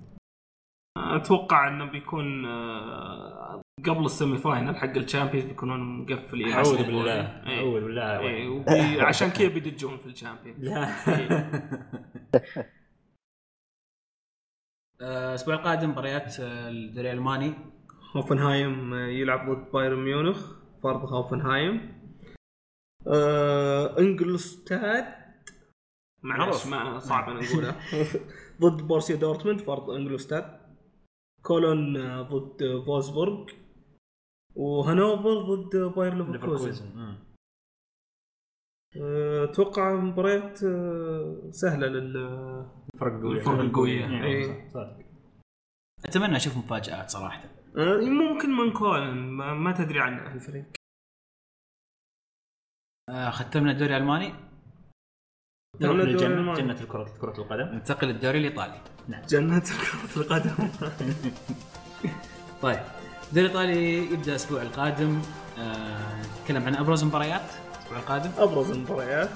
أتوقع إنه بيكون آه، قبل ال semi-final حق ال Champions بيكونون مقفلين أعوذ إيه. بالله. إيه. أعوذ بالله. وبي- عشان كذا بيدجون في ال Champions. لا. آه، الأسبوع القادم مباريات آه، الدوري الألماني. هوفنهايم يلعب ضد بايرن ميونخ فرض هوفنهايم. آه إنجلستاد. معلش معروف. ما صعب أنا أقولها. ضد بورسيا دورتموند فرض إنجلشتاد. كولون آه، ضد آه، فولسبورغ وهانوفر ضد باير ليفركوزن. آه، أتوقع مباريات سهلة لل فرق قوي الفرق القوية. إيه، إيه. صح. أتمنى أشوف مفاجآت صراحة. ممكن من كولون ما, ما تدري عنه الفريق. آه، ختمنا الدوري الألماني. نروح الدوري للجنة. جنة الكرة كرة القدم؟ ننتقل للدوري الإيطالي. جنة كرة القدم. طيب الدوري الإيطالي يبدأ الأسبوع القادم. آه، نتكلم عن أبرز المباريات الأسبوع القادم؟ أبرز المباريات.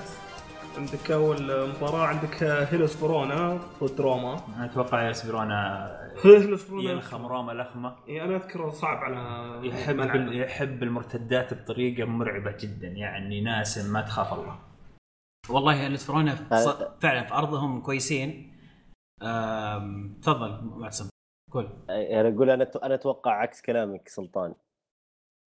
عندك أول مباراة عندك هيلوس فرونا ضد روما. أنا أتوقع ياس فيرونا هيلوس فرونا. يلخم روما لخمة. إيه، أنا اذكر صعب على يحب يحب المرتدات بطريقة مرعبة جدا يعني ناس ما تخاف الله. والله الاسفرونا ف- آه. فعلا في أرضهم كويسين. تفضل معتصم قول. يعني أقول أنا أنا أتوقع عكس كلامك سلطان.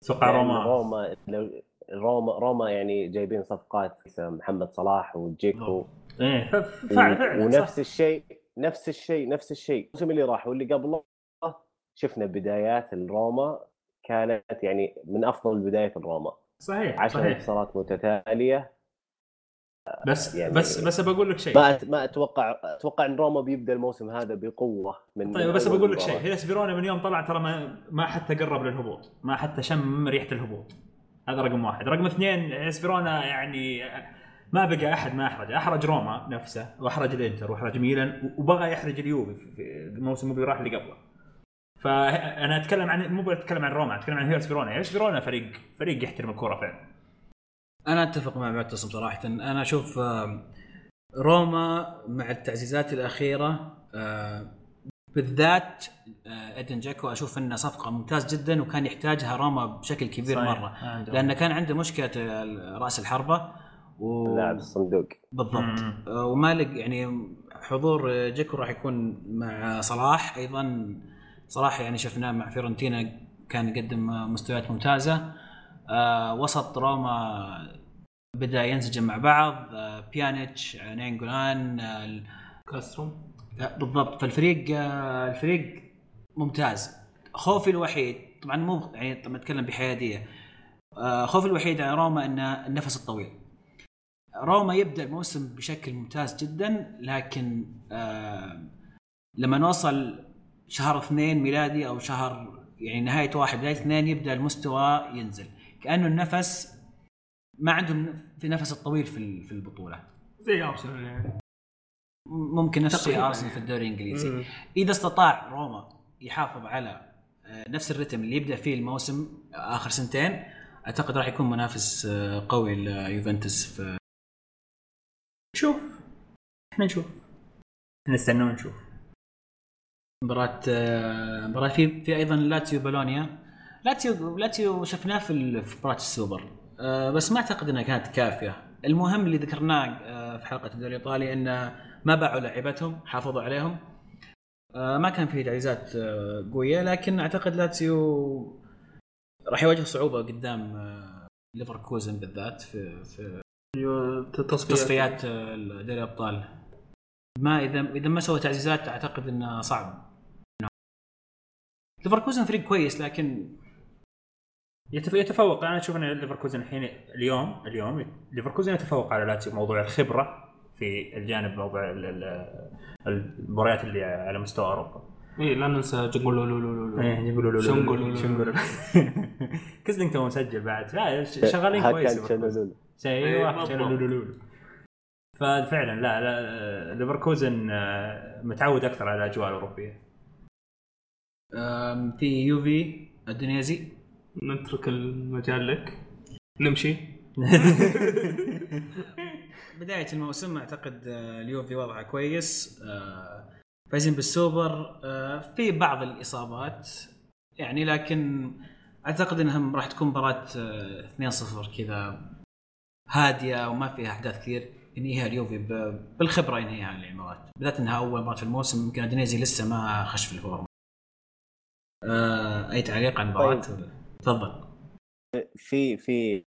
أتوقع يعني روما. روما لو روما روما يعني جايبين صفقات محمد صلاح وجيكو. إيه فعلا فعلا ونفس. الشيء نفس الشيء نفس الشيء. الموسم اللي راح واللي قبله شفنا بدايات الروما كانت يعني من أفضل بدايات الروما. صحيح عشر صحيح. انتصارات متتالية. بس يعني- بس بس بقول لك شيء. ما ما أتوقع أتوقع إن روما بيبدأ الموسم هذا بقوة من طيب بس بقول لك. شيء. هيلس فيرونا من يوم طلع ترى ما ما حتى قرب للهبوط. ما حتى شم ريحة الهبوط. هذا رقم واحد. رقم اثنين هيلاس فيرونا يعني ما بقى أحد ما أحرج. أحرج روما نفسه وأحرج الإنتر وأحرج ميلان وبغى يحرج اليوفي في- الموسم اللي راح اللي قبله. فانا أتكلم عن مو بتكلم عن روما أتكلم عن هيلاس فيرونا هيلاس فيرونا فريق فريق يحترم الكورة فعلا. أنا أتفق مع معتصم صراحة أنا أشوف آم، روما مع التعزيزات الأخيرة آه، بالذات آه، إدين جيكو أشوف إنه صفقة ممتاز جدا وكان يحتاجها روما بشكل كبير صحيح. مرة عنده. لأن كان عنده مشكلة آه، رأس الحربة و... لاعب الصندوق بالضبط. آه، ومالك يعني حضور آه، جيكو راح يكون مع صلاح أيضا صلاح يعني شفناه مع فيورنتينا كان يقدم آه، مستويات ممتازة آه، وسط روما بدأ ينسجم مع بعض آه، بيانيتش آه، نينجولان آه، ال- كاسترو آه، بالضبط. فالفريق آه، الفريق ممتاز. خوفي الوحيد طبعا مو يعني طبعا اتكلم بحيادية. آه، خوفي الوحيد على روما إنه النفس الطويل. روما يبدأ الموسم بشكل ممتاز جدا لكن آه لما نوصل شهر اثنين ميلادي أو شهر يعني نهاية واحد بدايه اثنين يبدأ المستوى ينزل. كأنه النفس ما عندهم في نفس الطويل في في البطولة. زي أرسنال يعني. ممكن نفس الشيء أرسنال في الدوري الإنجليزي. مم. إذا استطاع روما يحافظ على آه، نفس الرتم اللي يبدأ فيه الموسم آخر سنتين أعتقد راح يكون منافس آه، قوي ليوفنتوس في شوف إحنا نشوف. نستنى ونشوف. مباراة آه، مباراة في في أيضا لاتسيو بولونيا. لاتسيو لاتسيو شفناه في مباراة السوبر. آه، بس ما أعتقد إنها كانت كافية. المهم اللي ذكرناه آه، في حلقة الدوري الإيطالي إنه ما باعوا لعيبتهم حافظوا عليهم. آه، ما كان في تعزيزات قوية لكن أعتقد لاتسيو راح يواجه صعوبة قدام ليفركوزن بالذات في في تصفيات تصفيات دوري الأبطال. ما إذا إذا ما سوى تعزيزات أعتقد إنه صعب. ليفركوزن فريق كويس لكن يتفوق أنا أشوف أن ليفركوزن الحين اليوم اليوم ليفركوزن يتفوق على لاتسيو موضوع الخبرة في الجانب موضوع ال- ال- المباريات اللي على مستوى أوروبا اي لا ننسى جنجولولولولو إيه يقولوا له شنقول. شنقول كيزلينج تو مسجل بعد شغالين كويس. أيوه بالضبط. شنولولولولو. ففعلا لا لا ليفركوزن آه، متعود أكثر على الأجواء الأوروبية في يوفي أودينيزي نترك المجال لك. نمشي. بداية الموسم أعتقد آه، اليوفي وضعه كويس. آه، فايزين بالسوبر. آه، في بعض الإصابات يعني لكن أعتقد انها راح تكون مباراة آه، 2-0 كذا هادية وما فيها أحداث كثير ينهيها اليوفي بالخبرة ينهيها المباراة بالذات إنها أول مباراة في الموسم يمكن أودينيزي لسه ما خش في ال form. أي تعليق عن المباراة؟ تفضل. في في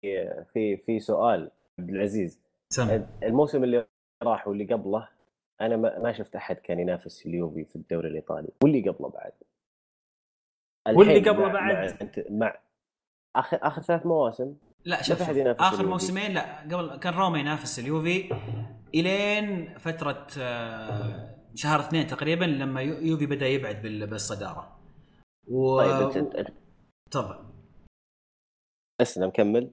في في سؤال عبد العزيز. سم الموسم اللي راح واللي قبله أنا ما شفت أحد كان ينافس اليوفي في الدوري الإيطالي. واللي قبله بعد؟ واللي قبله بعد؟ مع, أنت مع آخر آخر ثلاث مواسم؟ لا شوف آخر اليوفي. موسمين لا قبل كان روما ينافس اليوفي إلين فترة آه، شهر اثنين تقريبا لما يو- يوفي بدأ يبعد بال- بالصدارة. و طيب تفضل. أسلم كمل.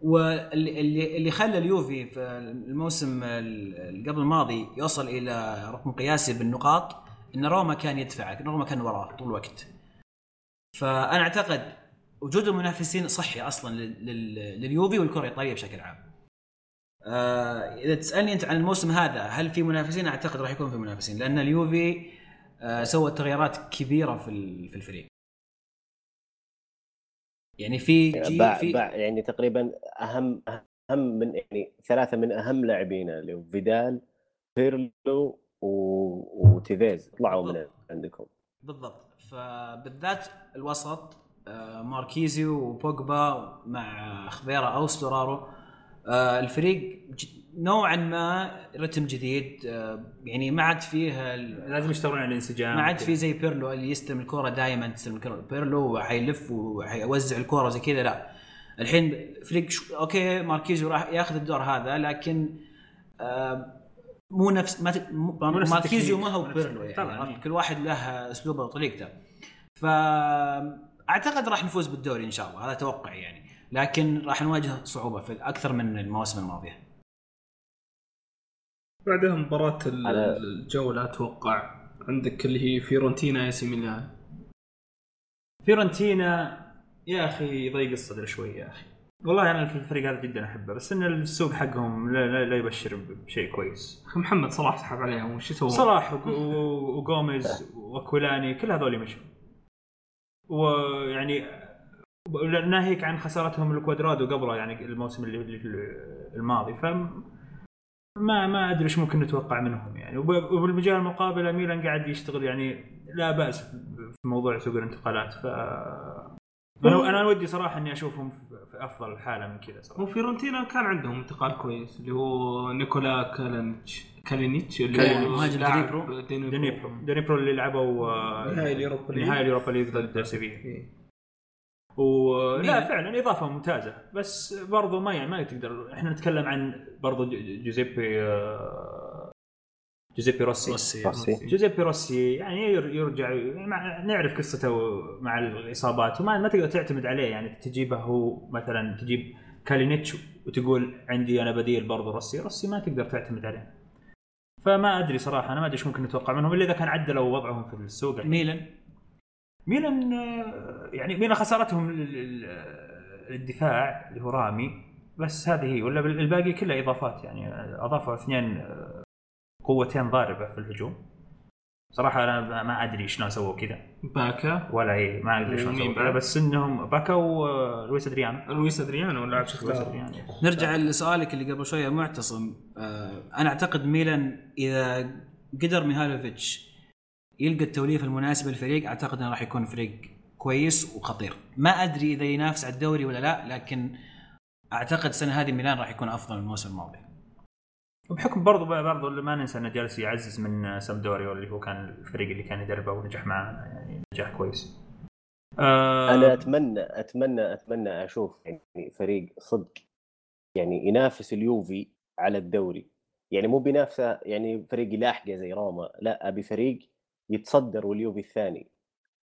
واللي اللي خلى اليوفي في الموسم قبل الماضي يوصل إلى رقم قياسي بالنقاط إن روما كان يدفع روما كان وراه طول الوقت. فأنا أعتقد وجود المنافسين صحي أصلا لل- لل- لليوفي والكرة الإيطالية بشكل عام. آه إذا تسألني أنت عن الموسم هذا هل في منافسين؟ أعتقد راح يكون في منافسين لأن اليوفي آه سوى تغييرات كبيرة في الفريق. يعني اليوفي باع في باع يعني تقريبا اهم أهم من يعني ثلاثة من أهم لاعبينا اللي هو فيدال بيرلو و... وتيفيز طلعوا من. عندكم. بالضبط. فبالذات الوسط آه، ماركيزيو وبوجبا مع خضيرة أو ستورارو آه، الفريق ج- نوعا ما رتم جديد آه، يعني ما عاد فيه لازم يشتغلون على الانسجام ما عاد في زي بيرلو اللي يستلم الكوره دائما تستلم الكوره بيرلو وحيلف وحيوزع الكوره زي كذا لا. الحين فريق شو... أوكي ماركيزيو راح ياخذ الدور هذا لكن آه مو نفس ما ت... مو... ماركيزيو ما. هو بيرلو يعني طبعاً،. كل واحد له أسلوبه وطريقته. ف أعتقد راح نفوز بالدوري إن شاء الله هذا توقعي يعني. لكن راح نواجه صعوبة في أكثر من المواسم الماضية. بعدها مباراة الجولة أتوقع. عندك اللي هي فيورنتينا اي سي ميلان. فيورنتينا يا أخي يضيق الصدر شوي يا أخي. والله أنا في الفريق هذا جدا أحبه بس إن السوق حقهم لا, لا, لا يبشر بشيء كويس. أخي محمد صلاح سحب عليهم وش سوى؟ صلاح وجوميز واكويلاني كل هذول مشوا. ويعني ناهيك عن خسارتهم الكوادرادو قبله يعني الموسم اللي الماضي. ف ما ما أدري إيش ممكن نتوقع منهم يعني. وب- وبالجهه المقابله ميلان قاعد يشتغل يعني لا بأس في موضوع سوق الانتقالات. ف أنا أنا ودي صراحة إني أشوفهم في أفضل حالة من كذا صراحة. فيورنتينا كان عندهم انتقال كويس اللي هو نيكولا كالينيتش كالينيتش اللي. هو مهاجم لاعب دنيبرو. دنيبرو. اللي لعبوا آه، نهائي اليوروبا ليج. نهائي اليوروبا ليج ضد سيفيا. ولا ميلان. فعلا إضافة ممتازة. بس برضو ما يعني ما تقدر إحنا نتكلم عن برضو جوزيبي آه، جوزيبي روسي روسي روسي. جوزيبي روسي يعني ير- يرجع مع- نعرف قصته مع الإصابات وما ما تقدر تعتمد عليه. يعني تجيبه هو مثلا تجيب كالينيتش وتقول عندي أنا بديل برضو روسي روسي ما تقدر تعتمد عليه. فما أدري صراحة أنا ما أدري إيش ممكن نتوقع منهم إلا إذا كان عدلوا وضعهم في السوق. الحين. ميلان؟ ميلان آه، يعني ميلان خسارتهم الدفاع اللي هو رامي. بس هذه هي ولا الباقي كله إضافات يعني أضافوا اثنين آه، قوتين ضاربة في الهجوم. صراحة أنا ما أدري شلون سووا كذا. باكا. ولا اي ما أدري شلون سووا كذا؟ بس إنهم باكا ولويس ادريانو لويس ادريانو لاعب لويس شختار ادريانو نرجع لسؤالك اللي قبل شوية معتصم. آه أنا أعتقد ميلان إذا قدر ميهالوفيتش يلقى التوليفه المناسبة للفريق أعتقد إنه راح يكون فريق كويس وخطير. ما أدري إذا ينافس على الدوري ولا لا لكن أعتقد السنة هذه ميلان راح يكون أفضل من الموسم الماضي. وبحكم برضو برضو ما ننسى انه جالس يعزز من سامدوريو اللي هو كان الفريق اللي كان يدربه ونجح معاه يعني نجاح كويس. آه أنا اتمنى اتمنى أتمنى أشوف يعني فريق صدق يعني ينافس اليوفي على الدوري. يعني مو بينافسه يعني فريق يلاحقه زي روما لا أبي فريق يتصدر واليوفي الثاني.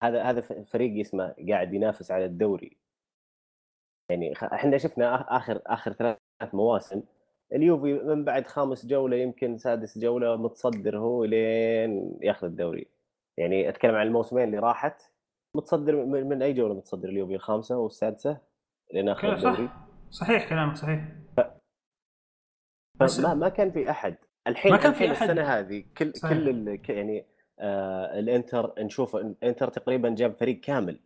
هذا هذا ف- فريق اسمه قاعد ينافس على الدوري. يعني إحنا شفنا آخر آخر ثلاث مواسم اليوفي من بعد خامس جولة يمكن سادس جولة متصدر هو لين ياخذ الدوري. يعني أتكلم عن الموسمين اللي راحت متصدر من, من أي جولة متصدر؟ اليوفي الخامسة والسادسة لين أخذ الدوري صح. صحيح كلامك صحيح. بس- ما ما كان في أحد. الحين ما كان في أحد. السنة هذه كل صحيح. كل يعني آه الإنتر نشوف الإنتر تقريبا جاب فريق كامل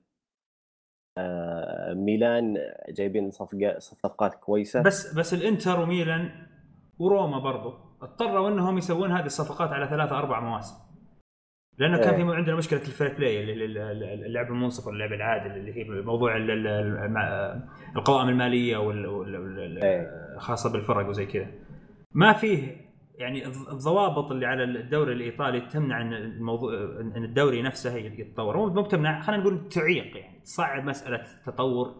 آه ميلان جايبين صفقة صفقات كويسة بس بس الإنتر وميلان وروما برضو اضطروا إنهم يسوون هذه الصفقات على ثلاثة أربع مواسم لأنه كان إيه. في عندنا مشكلة ال fair play اللعب المنصف واللعب العادل اللي هي موضوع القوائم المالية إيه. خاصة بالفرق وزي كذا ما فيه يعني الض- الضوابط اللي على الدوري الإيطالي تمنع إن الموضوع إن الدوري نفسه يتطور. مو بتمنع خلينا نقول تعيق يعني تصعب مسألة التطور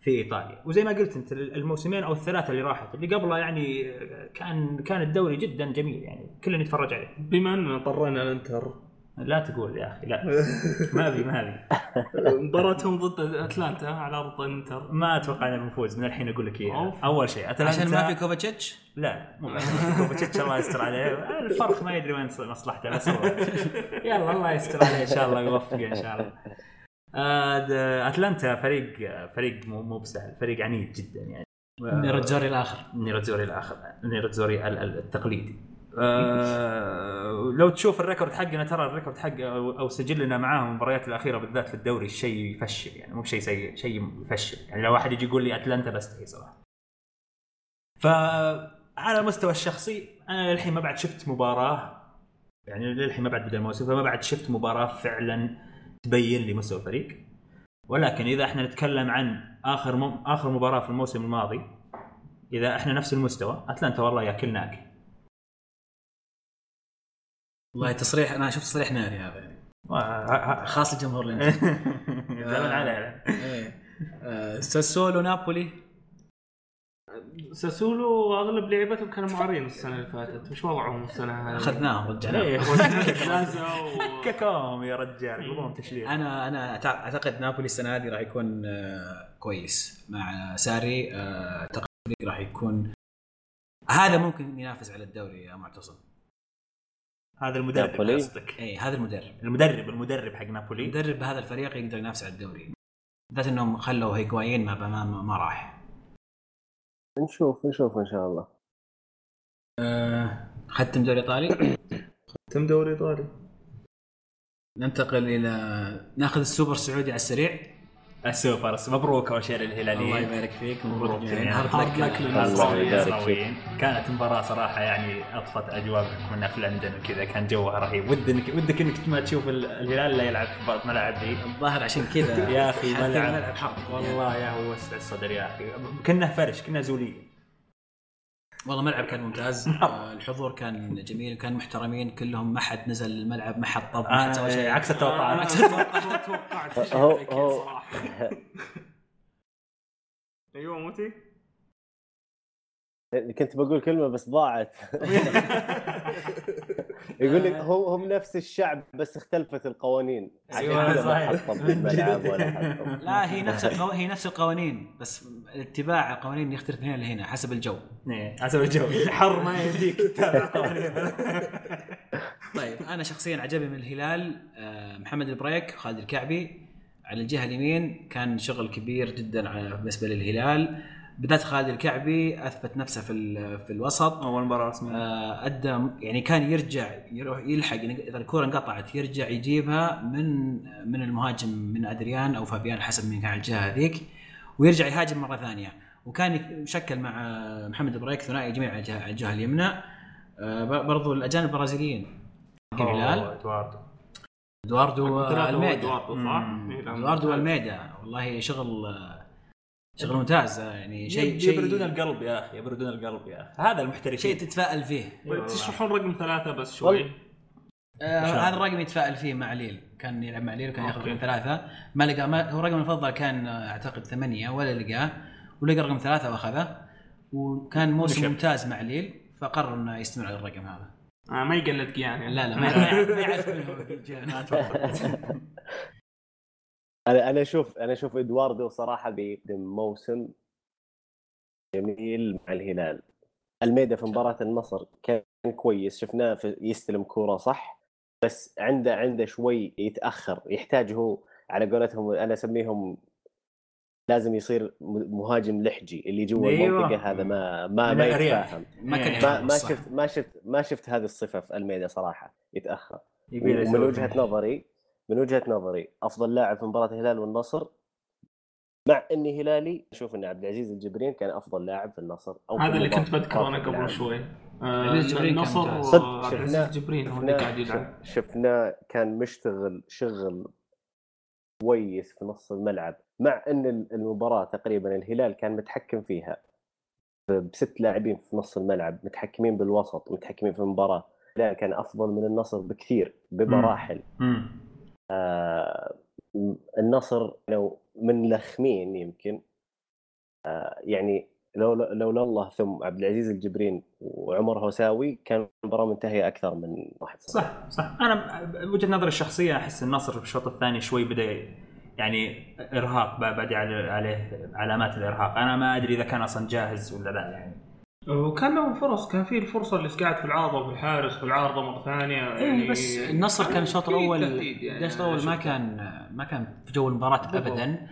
في إيطاليا. وزي ما قلت أنت الموسمين أو الثلاثة اللي راحت اللي قبلها يعني كان كان الدوري جدا جميل يعني كلنا يتفرج عليه. بما أننا طرينا الانتر لا تقول يا أخي لا. ما أبي ما أبي. مباراتهم ضد أتلانتا على أرض الانتر ما أتوقع اننا بنفوز من الحين أقول لك إياها. أول شيء أتلانتا عشان ما في كوفاتشيتش؟ لا مو عشان كوفاتشيتش الله يستر عليه. الفرق ما يدري وين مصلحته بس هو. يلا الله يستر عليه إن شاء الله يوفقه إن شاء الله. آه، أتلانتا فريق فريق مو مو بسهل فريق عنيد جدا يعني. nerazzurri الآخر. nerazzurri الآخر nerazzurri ال- ال- التقليدي. آه لو تشوف ال record حقنا ترى ال record حق أو سجلنا معاهم المباريات الأخيرة بالذات في الدوري شيء يفشل يعني مو بشيء سيء شيء يفشل. يعني لو واحد يجي يقول لي أتلانتا بستحي صراحة. فعلى المستوى الشخصي أنا للحين ما بعد شفت مباراة يعني للحين ما بعد بدا الموسم فما بعد شفت مباراة فعلا تبين لي مستوى الفريق. ولكن إذا إحنا نتكلم عن آخر. آخر مباراة في الموسم الماضي إذا إحنا نفس المستوى أتلانتا والله ياكلناك. والله تصريح أنا شفت تصريح ناري هذا يعني. خاص الجمهور الانتر زعلان عليه إيه. آه، ساسولو نابولي؟ ساسولو أغلب لعيبتهم كانوا معارين السنة اللي فاتت. وش وضعهم السنة هذه؟ أخذناهم رجعناهم إيه. ككوم يا رجال قلوبهم تشليل أنا أنا أتع- أعتقد نابولي السنة هذه راح يكون آه، كويس. مع ساري آه، اعتقد الفريق راح يكون هذا ممكن ينافس على الدوري يا معتصم. هذا المدرب نابولي. قصدك. إي هذا المدرب. المدرب المدرب حق نابولي. المدرب بهذا الفريق يقدر ينافس على الدوري. بالذات إنهم خلوا هيغوايين ما, ما, ما, راح. نشوف نشوف إن شاء الله. آه، ختم دوري إيطالي؟ تم دوري إيطالي. ننتقل إلى ناخذ السوبر السعودي على السريع. السوبر مبروك اول شيء الله للهلاليين يبارك فيك مبروك جميعاً. hard luck لك الله يبارك فيك. النصراويين كانت مباراة صراحة يعني اضفت اجواء بحكم انها في لندن وكذا. كان جوها رهيب. ودك ودك إنك ما تشوف ال- الهلال لا يلعب في الملاعب ذي. الظاهر عشان كذا. يا أخي ملعب. الملعب حق والله يا هو وسع الصدر يا أخي. كنا فرش كنا زوليه والله الملعب كان ممتاز. آه، الحضور كان جميل كان محترمين كلهم ما حد نزل الملعب ما حد طب ما حد سوى شيء. عكس التوقعات عكس التوقعات. ما توقعت شيء صراحة. أيوه موتي. كنت بقول كلمة بس ضاعت. يقول لك هو هم نفس الشعب بس اختلفت القوانين. كذا صحيح. لا هي نفس القو... هي نفس القوانين بس اتباع القوانين يختلف من هنا لهنا حسب الجو. إيه، حسب الجو. الحر ما يمديك تتابع قوانين. طيب أنا شخصيا عجبني من الهلال آه، محمد البريك خالد الكعبي. على الجهة اليمين كان شغل كبير جدا على- بالنسبة للهلال. بالذات خالد الكعبي أثبت نفسه في ال- في الوسط. أول مباراة رسمية. آه، أدى يعني كان يرجع يروح يلحق يعني إذا الكرة انقطعت يرجع يجيبها من من المهاجم من أدريان أو فابيان حسب مين كان على الجهة هذيك ويرجع يهاجم مرة ثانية. وكان يشكل مع محمد بريك ثنائي جميل على الجهة اليمنى. آه، برضو الأجانب البرازيليين. حق الهلال ادواردو ادواردو ألميدا؟ مم. إيه،. ادواردو ألميدا. والله شغل شغل ممتاز آه، يعني شيء شيء يبردون القلب يا أخي يبردون القلب يا أخي. هذا المحترفين. شيء تتفائل فيه. طيب، تشرحون رقم ثلاثة بس شوي. آه هذا. الرقم يتفائل فيه مع ليل. كان يلعب مع ليل وكان ياخذ. رقم ثلاثة. ما لقى ما هو رقم المفضل كان آه، أعتقد ثمانية ولا لقاه. ولقى رقم ثلاثة وأخذه. وكان موسم. ممتاز مع ليل فقرر إنه يستمر على الرقم هذا. آه ما يقلد يعني. لا لا ما يعرف منه أنا أنا أشوف أنا أشوف إدواردو صراحة بيقدم موسم جميل مع الهلال الميدا في مباراة النصر كان كويس شفناه في يستلم كورة صح بس عنده عنده شوي يتأخر يحتاج هو على قولتهم أنا أسميهم لازم يصير مهاجم لحجي اللي جوا أيوة. المنطقة هذا ما ما ما. يتفاهم ما ما- ما. شفت ما شفت ما شفت هذه الصفة في الميدا صراحة يتأخر ومن وجهة. نظري من وجهة نظري أفضل لاعب في مباراة الهلال والنصر مع إني هلالي أشوف إن عبد العزيز الجبرين كان أفضل لاعب في النصر في هذا اللي مباراة- كنت بذكره أنا قبل. شوي. عبد آه النصر. صدق وعبد العزيز شفناه- الجبرين هو اللي قاعد يلعب. شف- شفناه كان مشتغل شغل كويس في نص الملعب مع إن المباراة تقريبا الهلال كان متحكم فيها. بست لاعبين في نص الملعب متحكمين بالوسط متحكمين في المباراة. لا كان أفضل من النصر بكثير بمراحل. مم. آه النصر لو من لخمين يمكن آه يعني لو لولا الله ثم عبد العزيز الجبرين وعمر هوساوي كان المباراة منتهية أكثر من 1-0 صح صح. أنا بوجهه نظري الشخصية أحس النصر في الشوط الثاني شوي بدأ يعني إرهاق عليه عليه علامات الإرهاق. أنا ما أدري إذا كان أصلا جاهز ولا لا يعني. وكان له فرص كان في الفرصة اللي قاعد في العارضه وفي الحارس في العارضه مرة ثانية يعني إيه بس النصر كان الشوط في الأول يعني الشوط الأول ما كان ما كان في جو المباراة. ابدا.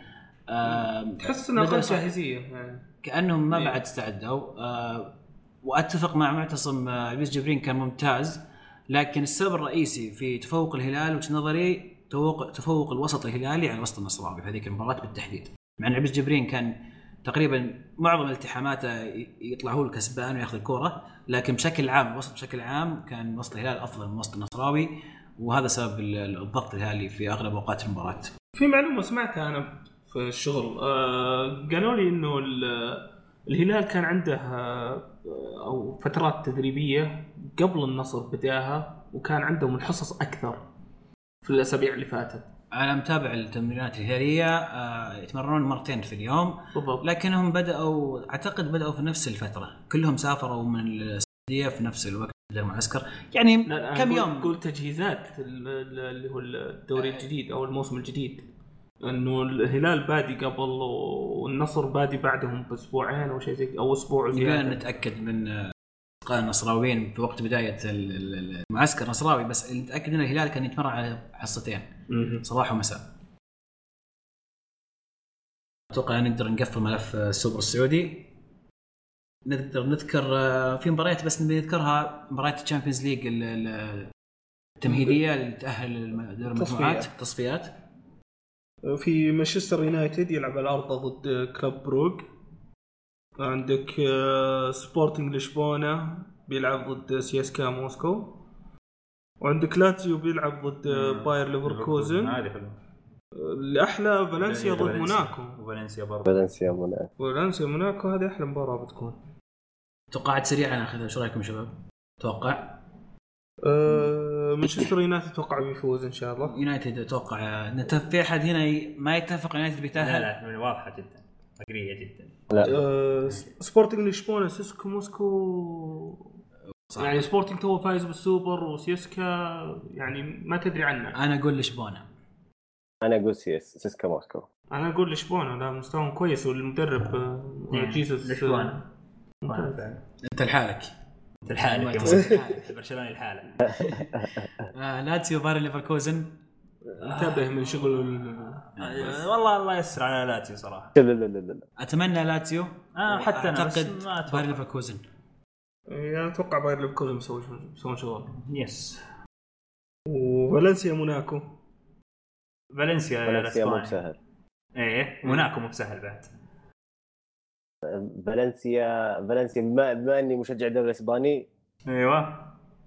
آه، تحس إنها أقل صح- جاهزية يعني. كأنهم ما إيه. بعد استعدوا. آه، وأتفق مع معتصم آه، لويس جبرين كان ممتاز لكن السبب الرئيسي في تفوق الهلال وجهه نظري تفوق تفوق الوسط الهلالي على الوسط النصراوي في هذيك المباراة بالتحديد. مع إن لويس جبرين كان تقريبا معظم التحاماته يطلع هو الكسبان وياخذ الكورة لكن بشكل عام الوسط بشكل عام كان وسط الهلال أفضل من وسط النصراوي وهذا سبب ال- الضغط الهلالي في أغلب أوقات المباراة. في معلومة سمعتها أنا في الشغل آه قالوا لي إنه ال- الهلال كان عنده آه أو فترات تدريبية قبل النصر بدأها وكان عندهم الحصص أكثر في الأسابيع اللي فاتت. أنا متابع التمرينات الهلاليه آه، يتمرنون مرتين في اليوم. بالضبط. لكنهم بدأوا أعتقد بدأوا في نفس الفترة. كلهم سافروا من السعودية في نفس الوقت المعسكر يعني لا كم يوم؟ قول تجهيزات ال- ال- اللي هو الدوري الجديد أو الموسم الجديد. إنه الهلال بادي قبل والنصر بادي بعدهم بأسبوعين أو شيء زي أو أسبوع زيادة. نتأكد من آه، النصراويين في وقت بداية ال- ال- المعسكر النصراوي بس نتأكد إن الهلال كان يتمرن على حصتين. صباح ومساء. أتوقع نقدر نقفل ملف آه، السوبر السعودي. نقدر نذكر آه، في مباريات بس نبي نذكرها مباريات ال Champions League ال- ال- التمهيدية اللي تأهل دور المجموعات. تصفيات. في مانشستر يونايتد يلعب على ارضه ضد كلوب بروج عندك آه، سبورتنج لشبونة بيلعب ضد سي إس كا موسكو. وعندك لاتزيو بيلعب ضد آه، باير ليفركوزن. هذه حلوة. الاحلى فالنسيا ضد موناكو. وفالنسيا برضه فالنسيا منى فالنسيا موناكو هذه أحلى مباراة بتكون. توقعات سريعة ناخذها إيش رأيكم يا شباب؟ توقع؟ آه، مانشستر يونايتد أتوقع بيفوز إن شاء الله. يونايتد أتوقع نتف- في أحد هنا ي- ما يتفق يونايتد لا بيتاهل لا واضحة جدا. فقريه جدا. آه، سبورتنج لشبونة سيسكو موسكو. صح. يعني سبورتنج تو فايز بالسوبر وسيسكا يعني ما تدري عنه أنا أقول لشبونة أنا أقول سيس سيسكا موسكو أنا أقول لشبونة لا مستواهم كويس والمدرب آه، إيه، جيسوس لشبونة. ممتاز. أنت لحالك أنت لحالك معتصم. مولد. برشلوني لحالك آه لاتسيو بايرن ليفركوزن انتبه من شغل ال- آه، والله الله يسر على لاتسيو صراحة لا لا لا لا أتمنى لاتسيو آه، حتى بس اعتقد. بايرن ليفركوزن يعني أتوقع باير ليفركوزن مسوي مسوي شغل. yes وفالنسيا موناكو. فالنسيا فالنسيا مو بسهل إيه موناكو مو بسهل بعد. فالنسيا فالنسيا بما, بما إني مشجع الدوري الإسباني. أيوه.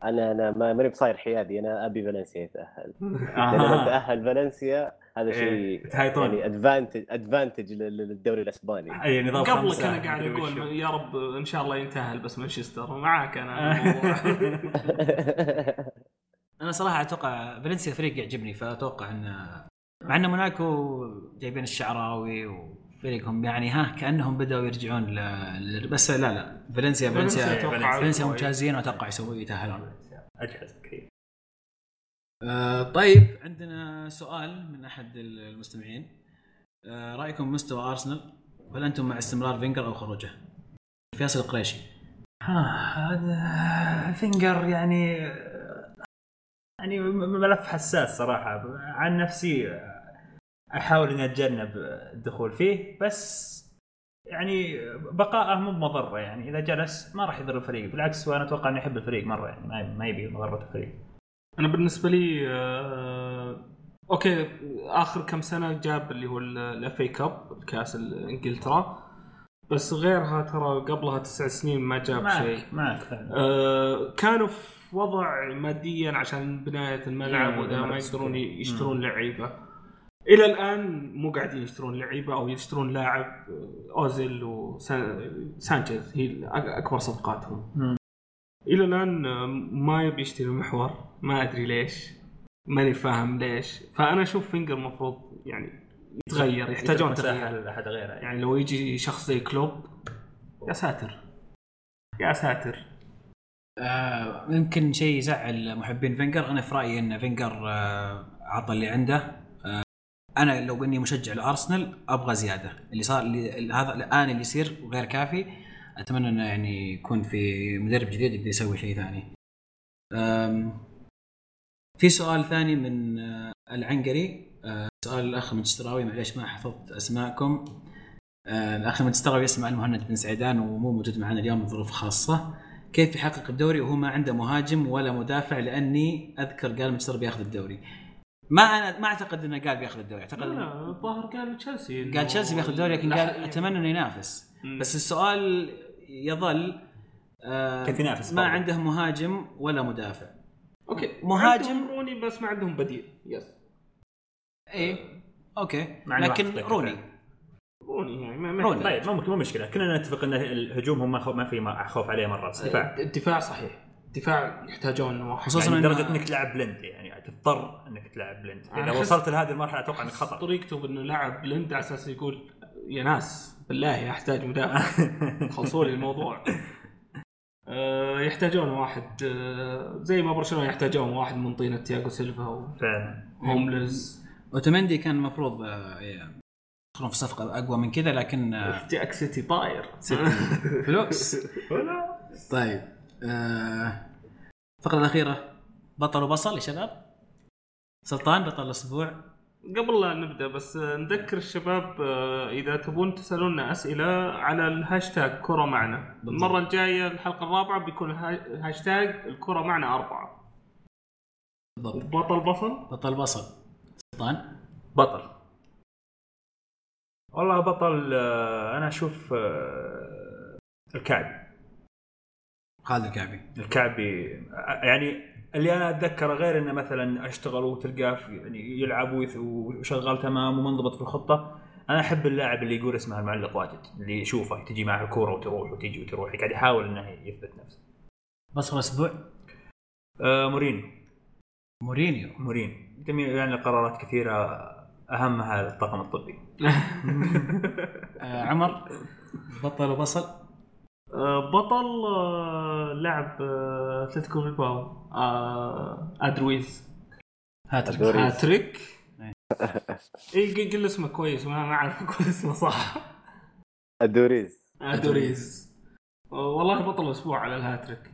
أنا أنا ما ماني بصاير حيادي أنا أبي فالنسيا يتأهل. آه. لأن لو تأهل فالنسيا هذا شيء إيه،. يعني advantage advantage للدوري الإسباني أي نظام قبلك أنا قاعد أقول. يا رب إن شاء الله ينتهل بس مانشستر معاك أنا. أنا صراحة أتوقع فالنسيا فريق يعجبني فأتوقع انه مع إن موناكو جايبين الشعراوي وفريقهم يعني ها كأنهم بدأوا يرجعون ل... ل- بس لا لا فالنسيا فالنسيا فالنسيا. ممتازين وأتوقع يسوي يتاهلون اجهز كثير آه طيب عندنا سؤال من أحد المستمعين. آه رأيكم مستوى أرسنال؟ هل أنتم مع استمرار فينجر أو خروجه؟ فيصل القريشي ها هذا فينجر يعني يعني ملف حساس صراحة. عن نفسي أحاول إني أتجنب الدخول فيه بس يعني بقائه مو بمضرة يعني. إذا جلس ما راح يضر الفريق. بالعكس وأنا أتوقع إنه يحب الفريق مرة يعني ما يبي مضرة الفريق. أنا بالنسبة لي آه، okay آخر كم سنة جاب اللي هو ال FA Cup الكأس انجلترا بس غيرها ترى قبلها تسع سنين ما جاب شيء. معك معك فعلا آه، كانوا في وضع ماديا عشان بناية الملعب وذا ما يقدرون. يشترون لعيبة. إلى الآن مو قاعدين يشترون لعيبة أو يشترون لاعب آه، أوزيل وسانشيز هي أكبر صفقاتهم. إلى الآن آه، ما يبي يشتري محور ما أدري ليش ماني فاهم ليش. فأنا أشوف فينجر المفروض يعني يتغير يحتاجون تغيير. لأحد غيره. يعني يعني لو يجي شخص زي كلوب يا ساتر. يا ساتر. آه يمكن شيء يزعل محبين فينجر أنا في رأيي إن فينجر آه عطى اللي عنده. آه أنا لو إني مشجع لأرسنال أبغى زيادة. اللي صار اللي هذا الآن اللي يصير غير كافي. أتمنى إنه يعني يكون في مدرب جديد يقدر يسوي شيء ثاني. في سؤال ثاني من آه العنقري. آه سؤال الأخ مجستراوي معليش ما حفظت أسماءكم. آه الأخ مجستراوي يسمع المهند بن سعيدان ومو موجود معنا اليوم لظروف خاصة. كيف يحقق الدوري وهو ما عنده مهاجم ولا مدافع؟ لأني أذكر قال مانشستر بياخذ الدوري. ما أنا ما أعتقد إنه قال بياخذ الدوري. أعتقد لا الظاهر قال تشيلسي قال تشيلسي بياخذ الدوري لكن قال لا- أتمنى إنه ينافس. بس السؤال يظل آه كيف ينافس ما؟ عنده مهاجم ولا مدافع. okay. مهاجم- عندهم روني بس ما عندهم بديل. yes إيه. okay. لكن روني. روني يعني ما ما روني. طيب مو مو مشكلة. كلنا نتفق إن الهجوم هم ما في ما- خوف عليه مرة بس دفاع. الدفاع صحيح. الدفاع يحتاجون واحد. خصوصاً يعني لدرجه إنك تلعب بلند يعني تضطر إنك تلعب بلند إذا وصلت لهذه المرحلة أتوقع إنك خطر طريقته بإنه لعب بلند على أساس يقول يا ناس بالله احتاج مدافع. خلصوا لي الموضوع. آه، يحتاجون واحد آه، زي ما برشلونه يحتاجون واحد من طينة تياغو سيلفا فعلا. وهوملز أوتومندي كان المفروض آه، يدخلون في صفقه أقوى من كذا لكن جاك سيتي طاير فلوس. طيب الفقرة الأخيرة بطل وبصل يا شباب. سلطان بطل الأسبوع. قبل لا نبدأ بس نذكر الشباب آه، إذا تبون تسألونا أسئلة على الهاشتاج كره معنا. المرة الجاية الحلقة الرابعة بيكون هاشتاج الكره معنا أربعة. بالضبط. بطل بصل. بطل بصل. سلطان. بطل. والله بطل آه، أنا أشوف آه، الكعبي. خالد الكعبي. الكعبي يعني اللي أنا أتذكره غير إنه مثلا أشتغل وتلقاه يعني يلعب وشغال تمام ومنضبط في الخطة. أنا أحب اللاعب اللي يقول اسمه المعلق واجد اللي يشوفه تجي معه الكورة وتروح وتجي وتروح قاعد يحاول إنه يثبت نفسه. بصل الأسبوع؟ آه مورينيو. مورينيو. مورينيو. جميع يعني قرارات كثيرة أهمها الطاقم الطبي. آه عمر بطل وبصل. بطل آه، لعب آه، أتلتيكو بيلباو آه، ادرويز هاتريك. أدوري. هاتريك. إيه. اي قل اسمه كويس ما ما أعرف أقول اسمه صح. أدوريز. آه، والله بطل الأسبوع على الهاتريك.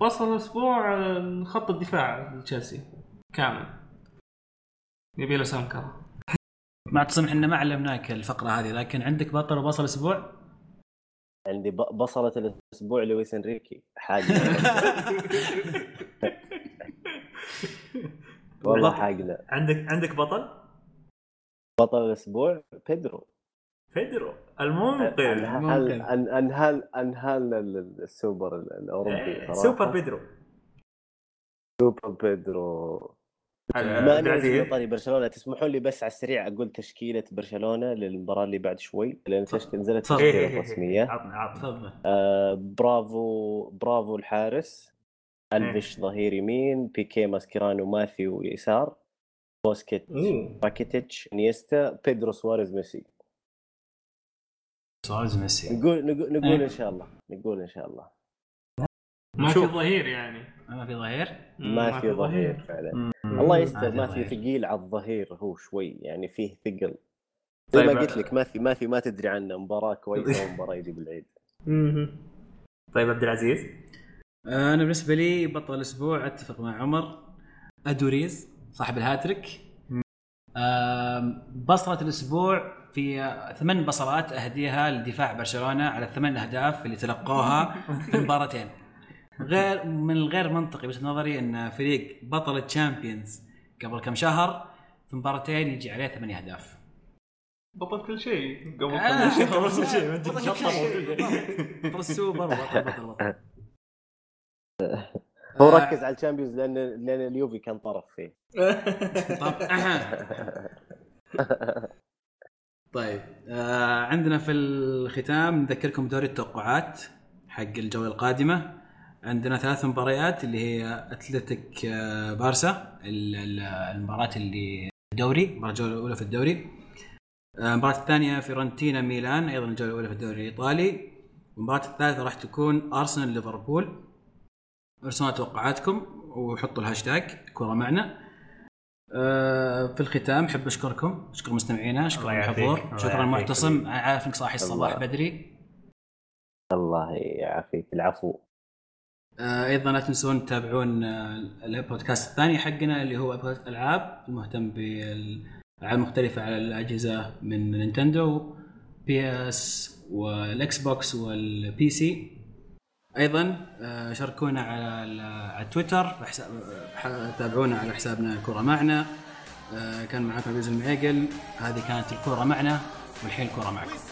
بطل الأسبوع آه، خط الدفاع لتشيلسي. كامل. يبي له سانكر مع اعتصم إحنا ما علمناك الفقرة هذه لكن عندك بطل وبصل أسبوع عندي ب- بصلة الأسبوع لويس إنريكي حاجة. والله. حاجة عندك عندك بطل؟ بطل الأسبوع بيدرو. فيدرو المنقذ. أنهال أنهال أنهال ال- السوبر ال- الأوروبي إيه،. سوبر بيدرو. سوبر بيدرو. ما. طاري برشلونة تسمحوا لي بس على السريع أقول تشكيلة برشلونة للمباراة اللي بعد شوي لأن تشكيل نزلت تفضل. إيه، تشكيله إيه، إيه. رسمية. عطنا عطنا تفضل. آه برافو برافو الحارس. ألفيش ظهير يمين بيكي ماسكيرانو ماثيو يسار بوسكيت باكيتيتش نيستا بيدرو سواريز ميسي. سواريز ميسي. نقول نقول, نقول. إن شاء الله نقول إن شاء الله. ما في. ظهير يعني. ما في ظهير؟ ما في ظهير فعلا. مم. الله يستر ما في. ثقيل على الظهير هو شوي يعني فيه ثقل. زي طيب، ما قلت لك ما في ما في ما تدري عنه مباراة كويسة ومباراه يجيب العيد. طيب عبد العزيز؟ آه، أنا بالنسبة لي بطل الأسبوع أتفق مع عمر. أدوريز صاحب الهاتريك. آم، بصلة الأسبوع في آه، ثمان بصلات أهديها لدفاع برشلونة على الثمان أهداف اللي تلقوها في المباراتين غير من الغير منطقي وجهه نظري إن فريق بطل الشامبيونز قبل كم شهر في مباراتين يجي عليه ثمانية أهداف. بطل كل شيء. قبل آه، كل شيء. بطل كل شيء، بطل السوبر بطل بطل بطل هو آه، ركز على الشامبيونز لأن لأن اليوفي كان طرف فيه. طب طيب آه عندنا في الختام نذكركم بدوري التوقعات حق الجولة القادمة. عندنا ثلاث مباريات اللي هي أتلتيك آه بارسا ال- ال- المباراة اللي الدوري المباراه الجولة الأولى في الدوري. آه، المباراة الثانية فيرنتينا ميلان أيضا الجولة الأولى في الدوري الإيطالي. والمباراه الثالثة راح تكون أرسنال ليفربول. ارسلوا توقعاتكم وحطوا الهاشتاج الكورة معنا. آه، في الختام احب أشكركم أشكر مستمعينا أشكر. الحضور شكرا معتصم عارف انك صاحي الصباح الله. بدري. الله يعافيك. العفو. أيضا لا تنسون تتابعون آه، البودكاست الثاني حقنا اللي هو العاب المهتم بالألعاب المختلفة على الأجهزة من نينتندو PS وال Xbox وال PC. أيضا آه، شاركونا على على تويتر تابعونا على حسابنا الكورة معنا. آه، كان معكم عبد المعيقل. هذه كانت الكرة معنا والحين الكرة معكم.